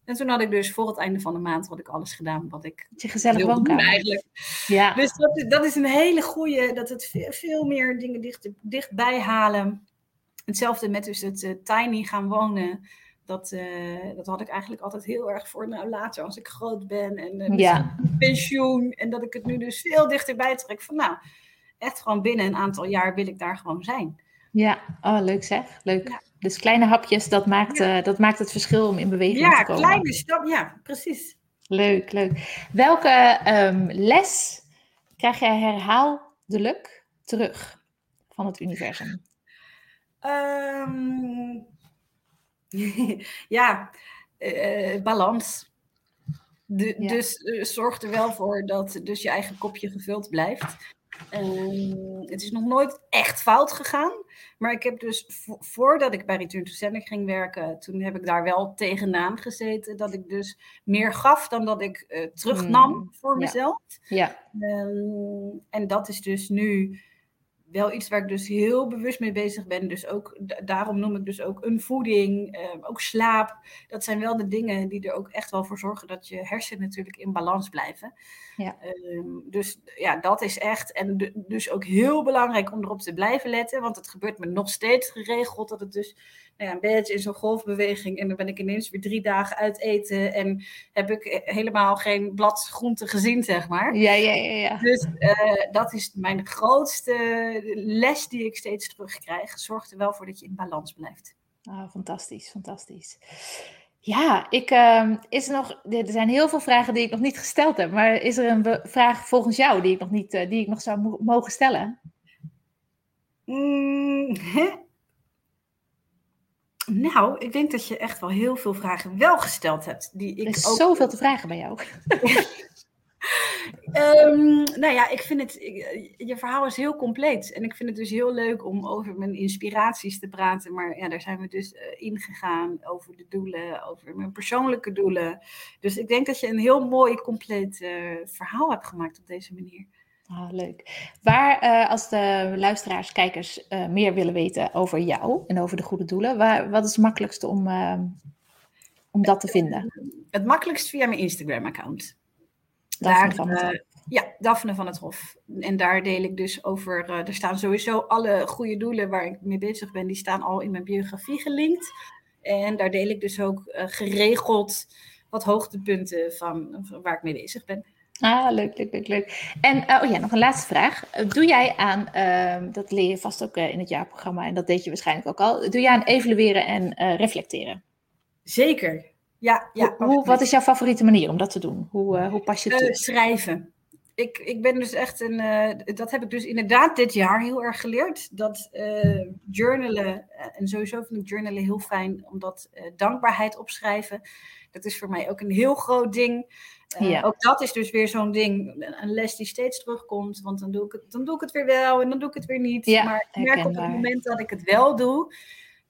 En toen had ik dus voor het einde van de maand had ik alles gedaan wat ik je gezellig woonkamer eigenlijk. Ja. Dus dat, dat is een hele goede, dat het veel, veel meer dingen dicht, dichtbij halen. Hetzelfde met dus het uh, tiny gaan wonen. Dat, uh, dat had ik eigenlijk altijd heel erg voor nou, later als ik groot ben en uh, ja. pensioen. En dat ik het nu dus veel dichterbij trek van nou, echt gewoon binnen een aantal jaar wil ik daar gewoon zijn. Ja, oh, leuk zeg. Leuk. Dus kleine hapjes, dat maakt, uh, dat maakt het verschil om in beweging te komen. Ja, kleine stap, ja, precies. Leuk, leuk. Welke um, les krijg jij herhaaldelijk terug van het universum? Um, *laughs* ja, uh, balans. De, ja. Dus uh, zorg er wel voor dat dus je eigen kopje gevuld blijft. Um, het is nog nooit echt fout gegaan. Maar ik heb dus, voordat ik bij Return to Sender ging werken, toen heb ik daar wel tegenaan gezeten. Dat ik dus meer gaf dan dat ik uh, terugnam mm, voor mezelf. Ja. Um, en dat is dus nu wel iets waar ik dus heel bewust mee bezig ben. Dus ook daarom noem ik dus ook een voeding, uh, ook slaap. Dat zijn wel de dingen die er ook echt wel voor zorgen dat je hersenen natuurlijk in balans blijven. Ja. Uh, dus ja, dat is echt. En dus ook heel belangrijk om erop te blijven letten. Want het gebeurt me nog steeds geregeld dat het dus nou ja, een beetje in zo'n golfbeweging. En dan ben ik ineens weer drie dagen uit eten. En heb ik helemaal geen blad groente gezien, zeg maar. Ja, ja, ja. ja. Dus dat is mijn grootste les die ik steeds terugkrijg. Zorg er wel voor dat je in balans blijft. Oh, fantastisch, fantastisch. Ja, ik, uh, is er, nog, er zijn heel veel vragen die ik nog niet gesteld heb. Maar is er een vraag volgens jou die ik nog, niet, uh, die ik nog zou mogen stellen? Mm, nou, ik denk dat je echt wel heel veel vragen wel gesteld hebt. Die ik er is ook... zoveel te vragen bij jou. *laughs* Um, nou ja, ik vind het, je verhaal is heel compleet. En ik vind het dus heel leuk om over mijn inspiraties te praten. Maar ja, daar zijn we dus uh, ingegaan over de doelen, over mijn persoonlijke doelen. Dus ik denk dat je een heel mooi, compleet uh, verhaal hebt gemaakt op deze manier. Ah, leuk. Waar, uh, als de luisteraars, kijkers meer willen weten over jou en over de goede doelen, waar, wat is het makkelijkste om, om dat te vinden? Het makkelijkst via mijn Instagram-account. Daphne van het uh, ja, Daphne van het Hof. En daar deel ik dus over. Uh, er staan sowieso alle goede doelen waar ik mee bezig ben, die staan al in mijn biografie gelinkt. En daar deel ik dus ook uh, geregeld wat hoogtepunten van, van, waar ik mee bezig ben. Ah, leuk, leuk, leuk, leuk. En oh ja, nog een laatste vraag. Doe jij aan, ehm, dat leer je vast ook in het jaarprogramma en dat deed je waarschijnlijk ook al. Doe jij aan evalueren en reflecteren? Zeker, ja, ja. Hoe, wat is jouw favoriete manier om dat te doen? Hoe, uh, hoe pas je het uh, Schrijven. Ik, ik ben dus echt een. Uh, dat heb ik dus inderdaad dit jaar heel erg geleerd. Dat journalen. En sowieso vind ik journalen heel fijn, omdat dankbaarheid opschrijven. Dat is voor mij ook een heel groot ding. Ja. Ook dat is dus weer zo'n ding, een les die steeds terugkomt. Want dan doe ik het, dan doe ik het weer wel en dan doe ik het weer niet. Ja, maar ik merk op het moment dat ik het wel doe,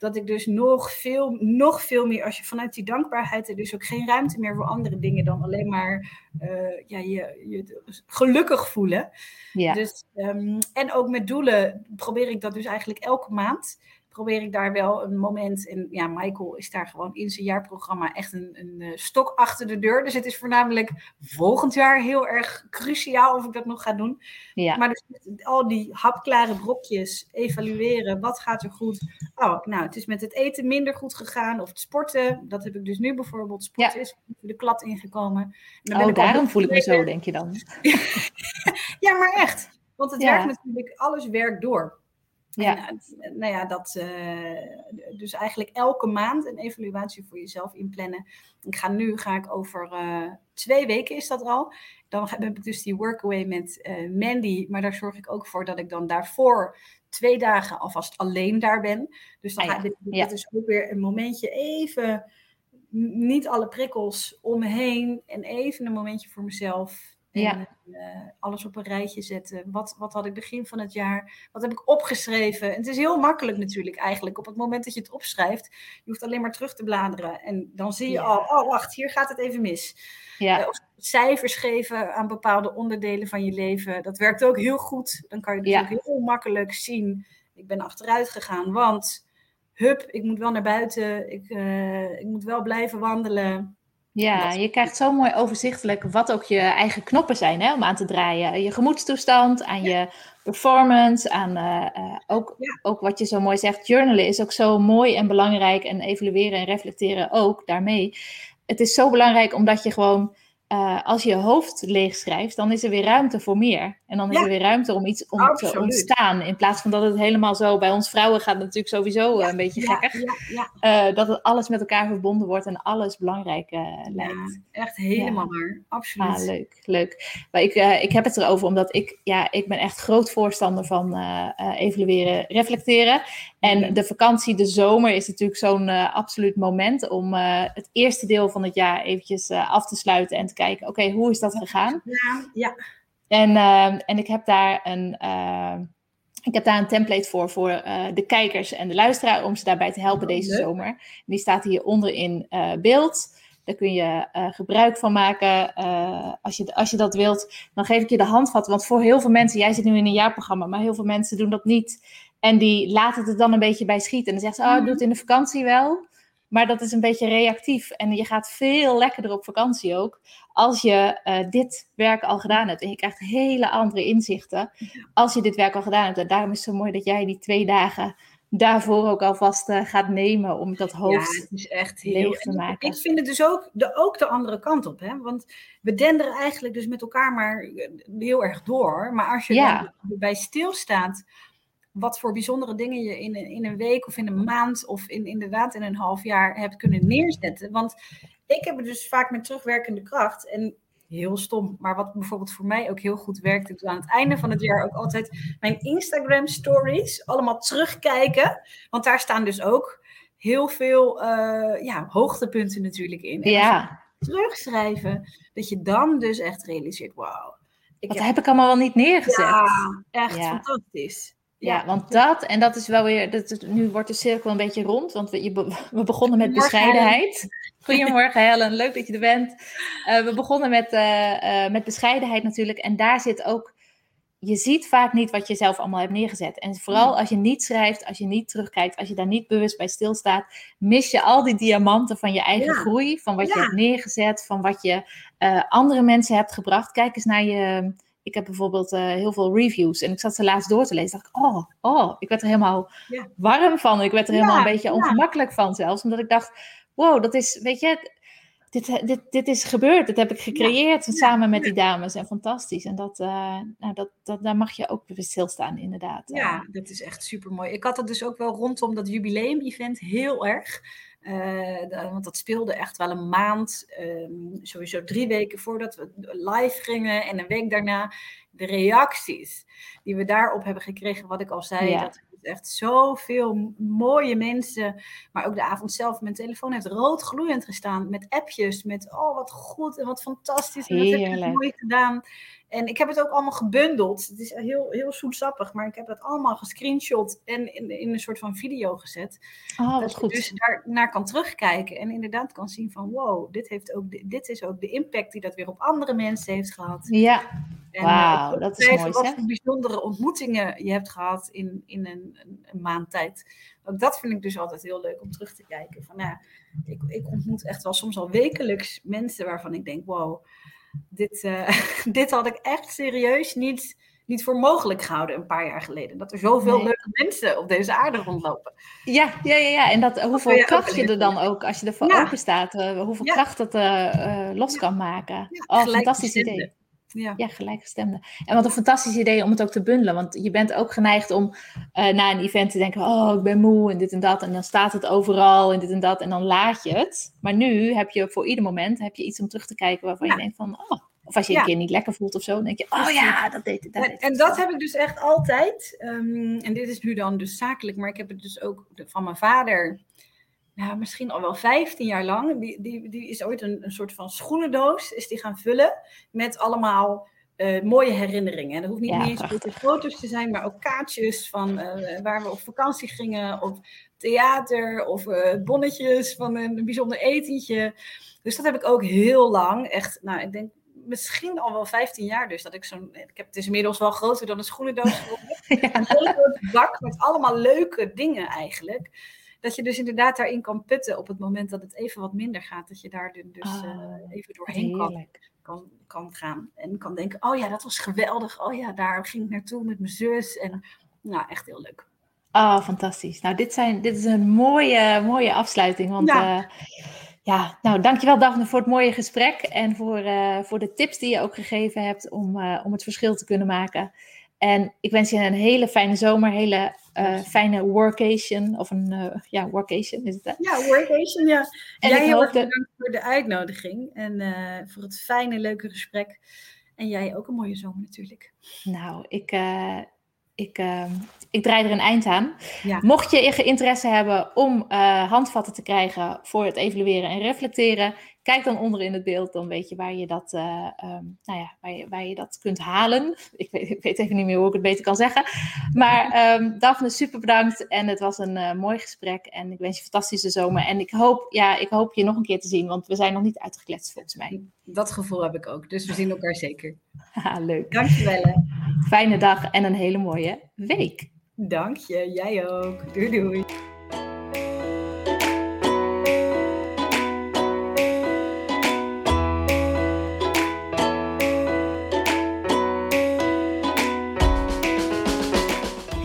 dat ik dus nog veel, nog veel meer, als je vanuit die dankbaarheid er dus ook geen ruimte meer voor andere dingen dan alleen maar uh, ja, je, je gelukkig voelen. Ja. Dus, um, en ook met doelen probeer ik dat dus eigenlijk elke maand probeer ik daar wel een moment. En ja, Michael is daar gewoon in zijn jaarprogramma echt een, een eh, stok achter de deur. Dus het is voornamelijk volgend jaar heel erg cruciaal of ik dat nog ga doen. Ja. Maar dus al die hapklare brokjes evalueren. Wat gaat er goed? Oh, nou, het is met het eten minder goed gegaan. Of het sporten. Dat heb ik dus nu bijvoorbeeld. Sporten ja. is de klad ingekomen. Dan oh, daarom voel ik me zo, denk je dan? *laughs* ja, maar echt. Want het werkt natuurlijk, alles werkt door. Ja. En, eh, nou ja, dat, uh, dus eigenlijk elke maand een evaluatie voor jezelf inplannen. Ik ga nu, ga ik over uh, twee weken is dat al. Dan heb ik dus die workaway met uh, Mandy. Maar daar zorg ik ook voor dat ik dan daarvoor twee dagen alvast alleen daar ben. Dus dan ah, ja. ga ik, ja. dit is ook weer een momentje even, niet alle prikkels om me heen. En even een momentje voor mezelf. En, ja. Uh, alles op een rijtje zetten. Wat, wat had ik begin van het jaar? Wat heb ik opgeschreven? En het is heel makkelijk natuurlijk eigenlijk. Op het moment dat je het opschrijft, je hoeft alleen maar terug te bladeren. En dan zie je ja. al, oh wacht, hier gaat het even mis. Ja. Uh, of cijfers geven aan bepaalde onderdelen van je leven. Dat werkt ook heel goed. Dan kan je ja. ook heel makkelijk zien. Ik ben achteruit gegaan, want hup, ik moet wel naar buiten. Ik, uh, ik moet wel blijven wandelen. Ja, je krijgt zo mooi overzichtelijk wat ook je eigen knoppen zijn hè, om aan te draaien. Je gemoedstoestand, aan je performance, aan uh, uh, ook, ja. ook wat je zo mooi zegt. Journalen is ook zo mooi en belangrijk en evalueren en reflecteren ook daarmee. Het is zo belangrijk omdat je gewoon uh, als je hoofd leeg schrijft, dan is er weer ruimte voor meer. En dan is ja. er weer ruimte om iets om Absoluut. te ontstaan. In plaats van dat het helemaal zo, bij ons vrouwen gaat het natuurlijk sowieso ja. een beetje gekker. Uh, dat het alles met elkaar verbonden wordt en alles belangrijk uh, lijkt. echt helemaal waar. Absoluut. Ah, leuk, leuk. Maar ik, ik heb het erover omdat ik, ja, ik ben echt groot voorstander van evalueren, reflecteren. En de vakantie, de zomer, is natuurlijk zo'n absoluut moment om het eerste deel van het jaar eventjes af te sluiten en te kijken, oké, okay, hoe is dat gegaan? Ja, ja. En, uh, en ik heb daar een. Uh, ik heb daar een template voor, voor uh, de kijkers en de luisteraar, om ze daarbij te helpen oh, deze zomer. Die staat hier onder in beeld. Daar kun je gebruik van maken. als, je, als je dat wilt, dan geef ik je de handvat. Want voor heel veel mensen, jij zit nu in een jaarprogramma, maar heel veel mensen doen dat niet. En die laten het er dan een beetje bij schieten. En dan zeggen ze, oh, ik doe het in de vakantie wel. Maar dat is een beetje reactief. En je gaat veel lekkerder op vakantie ook. Als je uh, dit werk al gedaan hebt. En je krijgt hele andere inzichten. Als je dit werk al gedaan hebt. En daarom is het zo mooi dat jij die twee dagen daarvoor ook alvast uh, gaat nemen om dat hoofd ja, het is echt heel, te maken. Ik vind het dus ook de, ook de andere kant op. Hè? Want we denderen eigenlijk dus met elkaar maar heel erg door. Maar als je ja. bij stilstaat wat voor bijzondere dingen je in, in een week of in een maand of in, inderdaad in een half jaar hebt kunnen neerzetten. Want ik heb het dus vaak met terugwerkende kracht. En heel stom. Maar wat bijvoorbeeld voor mij ook heel goed werkt, is aan het einde van het jaar ook altijd mijn Instagram stories allemaal terugkijken. Want daar staan dus ook heel veel uh, ja, hoogtepunten natuurlijk in. En ja. Terugschrijven, dat je dan dus echt realiseert, wauw. Wat heb... ik allemaal wel niet neergezet? Ja, echt fantastisch. Ja, want dat, en dat is wel weer, dat, nu wordt de cirkel een beetje rond, want we, *laughs* we begonnen met bescheidenheid. *laughs* Goedemorgen Helen, leuk dat je er bent. Uh, we begonnen met, uh, uh, met bescheidenheid natuurlijk, en daar zit ook, je ziet vaak niet wat je zelf allemaal hebt neergezet. En vooral als je niet schrijft, als je niet terugkijkt, als je daar niet bewust bij stilstaat, mis je al die diamanten van je eigen groei, van wat je hebt neergezet, van wat je andere mensen hebt gebracht. Kijk eens naar je ik heb bijvoorbeeld uh, heel veel reviews en ik zat ze laatst door te lezen. Dacht ik, oh, oh, ik werd er helemaal warm van. Ik werd er helemaal een beetje ongemakkelijk van zelfs. Omdat ik dacht, wow, dat is, weet je, dit, dit, dit is gebeurd. Dit heb ik gecreëerd samen met die dames. En fantastisch. En dat, uh, nou, dat, dat, daar mag je ook bewust stilstaan, inderdaad. Ja, dat is echt super mooi. Ik had het dus ook wel rondom dat jubileum-event heel erg. Uh, want dat speelde echt wel een maand, um, sowieso drie weken voordat we live gingen en een week daarna. De reacties die we daarop hebben gekregen, wat ik al zei, ja. dat echt zoveel mooie mensen, maar ook de avond zelf, mijn telefoon heeft rood gloeiend gestaan met appjes, met oh wat goed en wat fantastisch en wat heb je mooi gedaan. En ik heb het ook allemaal gebundeld. Het is heel, heel zoetsappig, maar ik heb dat allemaal gescreenshot en in, in een soort van video gezet. Oh, dat goed. je dus daar naar kan terugkijken en inderdaad kan zien van wow, dit, heeft ook, dit is ook de impact die dat weer op andere mensen heeft gehad. Ja, eh, wauw, dat is mooi Wat voor bijzondere ontmoetingen je hebt gehad in, in een, een, maand tijd. Ook dat vind ik dus altijd heel leuk om terug te kijken. Van, ja, ik, ik ontmoet echt wel soms al wekelijks mensen waarvan ik denk, wow dit, uh, *laughs* dit had ik echt serieus niet, niet voor mogelijk gehouden een paar jaar geleden. Dat er zoveel nee. leuke mensen op deze aarde rondlopen. Ja, ja, ja, ja. en dat, hoeveel kracht je er dan ook, als je ervoor ja. open staat, uh, hoeveel ja. kracht dat uh, los kan maken. oh, fantastisch idee. Ja. ja, gelijkgestemde. En wat een fantastisch idee om het ook te bundelen. Want je bent ook geneigd om uh, na een event te denken: Oh, ik ben moe en dit en dat. En dan staat het overal en dit en dat. En dan laat je het. Maar nu heb je voor ieder moment heb je iets om terug te kijken waarvan ja. je denkt: van, oh. Of als je ja. een keer niet lekker voelt of zo, dan denk je: Oh ja, dat deed het. En, en dat heb ik dus echt altijd. Um, en dit is nu dan dus zakelijk, maar ik heb het dus ook van mijn vader ja, misschien al wel 15 jaar lang. Die, die, die is ooit een, een soort van schoenendoos is die gaan vullen met allemaal uh, mooie herinneringen. Dat hoeft niet ja, eens foto's te zijn, maar ook kaartjes van uh, waar we op vakantie gingen, of theater, of uh, bonnetjes van een bijzonder etentje. Dus dat heb ik ook heel lang, echt, nou, ik denk misschien al wel 15 jaar dus, dat ik zo'n, ik heb het is inmiddels wel groter dan een schoenendoos. *laughs* ja. Een hele bak met allemaal leuke dingen eigenlijk dat je dus inderdaad daarin kan putten op het moment dat het even wat minder gaat. Dat je daar dus oh, uh, even doorheen kan, kan, kan, gaan. En kan denken, oh ja, dat was geweldig. Oh ja, daar ging ik naartoe met mijn zus. En nou, echt heel leuk. Oh, fantastisch. Nou, dit, zijn, dit is een mooie, mooie afsluiting. Want ja. Uh, ja, nou, dankjewel Daphne voor het mooie gesprek. En voor, uh, voor de tips die je ook gegeven hebt om, om het verschil te kunnen maken. En ik wens je een hele fijne zomer, hele uh, fijne workation. Of een, uh, ja, workation is het hè? Ja, workation, ja. En jij heel erg bedankt voor de uitnodiging en uh, voor het fijne, leuke gesprek. En jij ook een mooie zomer natuurlijk. Nou, ik, ik, ik draai er een eind aan. Ja. Mocht je interesse hebben om handvatten te krijgen voor het evalueren en reflecteren, Kijk dan onder in het beeld, dan weet je waar je dat, uh, um, nou ja, waar je, waar je dat kunt halen. Ik weet, ik weet, even niet meer hoe ik het beter kan zeggen. Maar um, Daphne, super bedankt. En het was een uh, mooi gesprek. En ik wens je een fantastische zomer. En ik hoop, ja, ik hoop je nog een keer te zien, want we zijn nog niet uitgekletst volgens mij. Dat gevoel heb ik ook. Dus we zien elkaar zeker. Leuk. Dankjewel. Hè. Fijne dag en een hele mooie week. Dank je. Jij ook. Doei doei.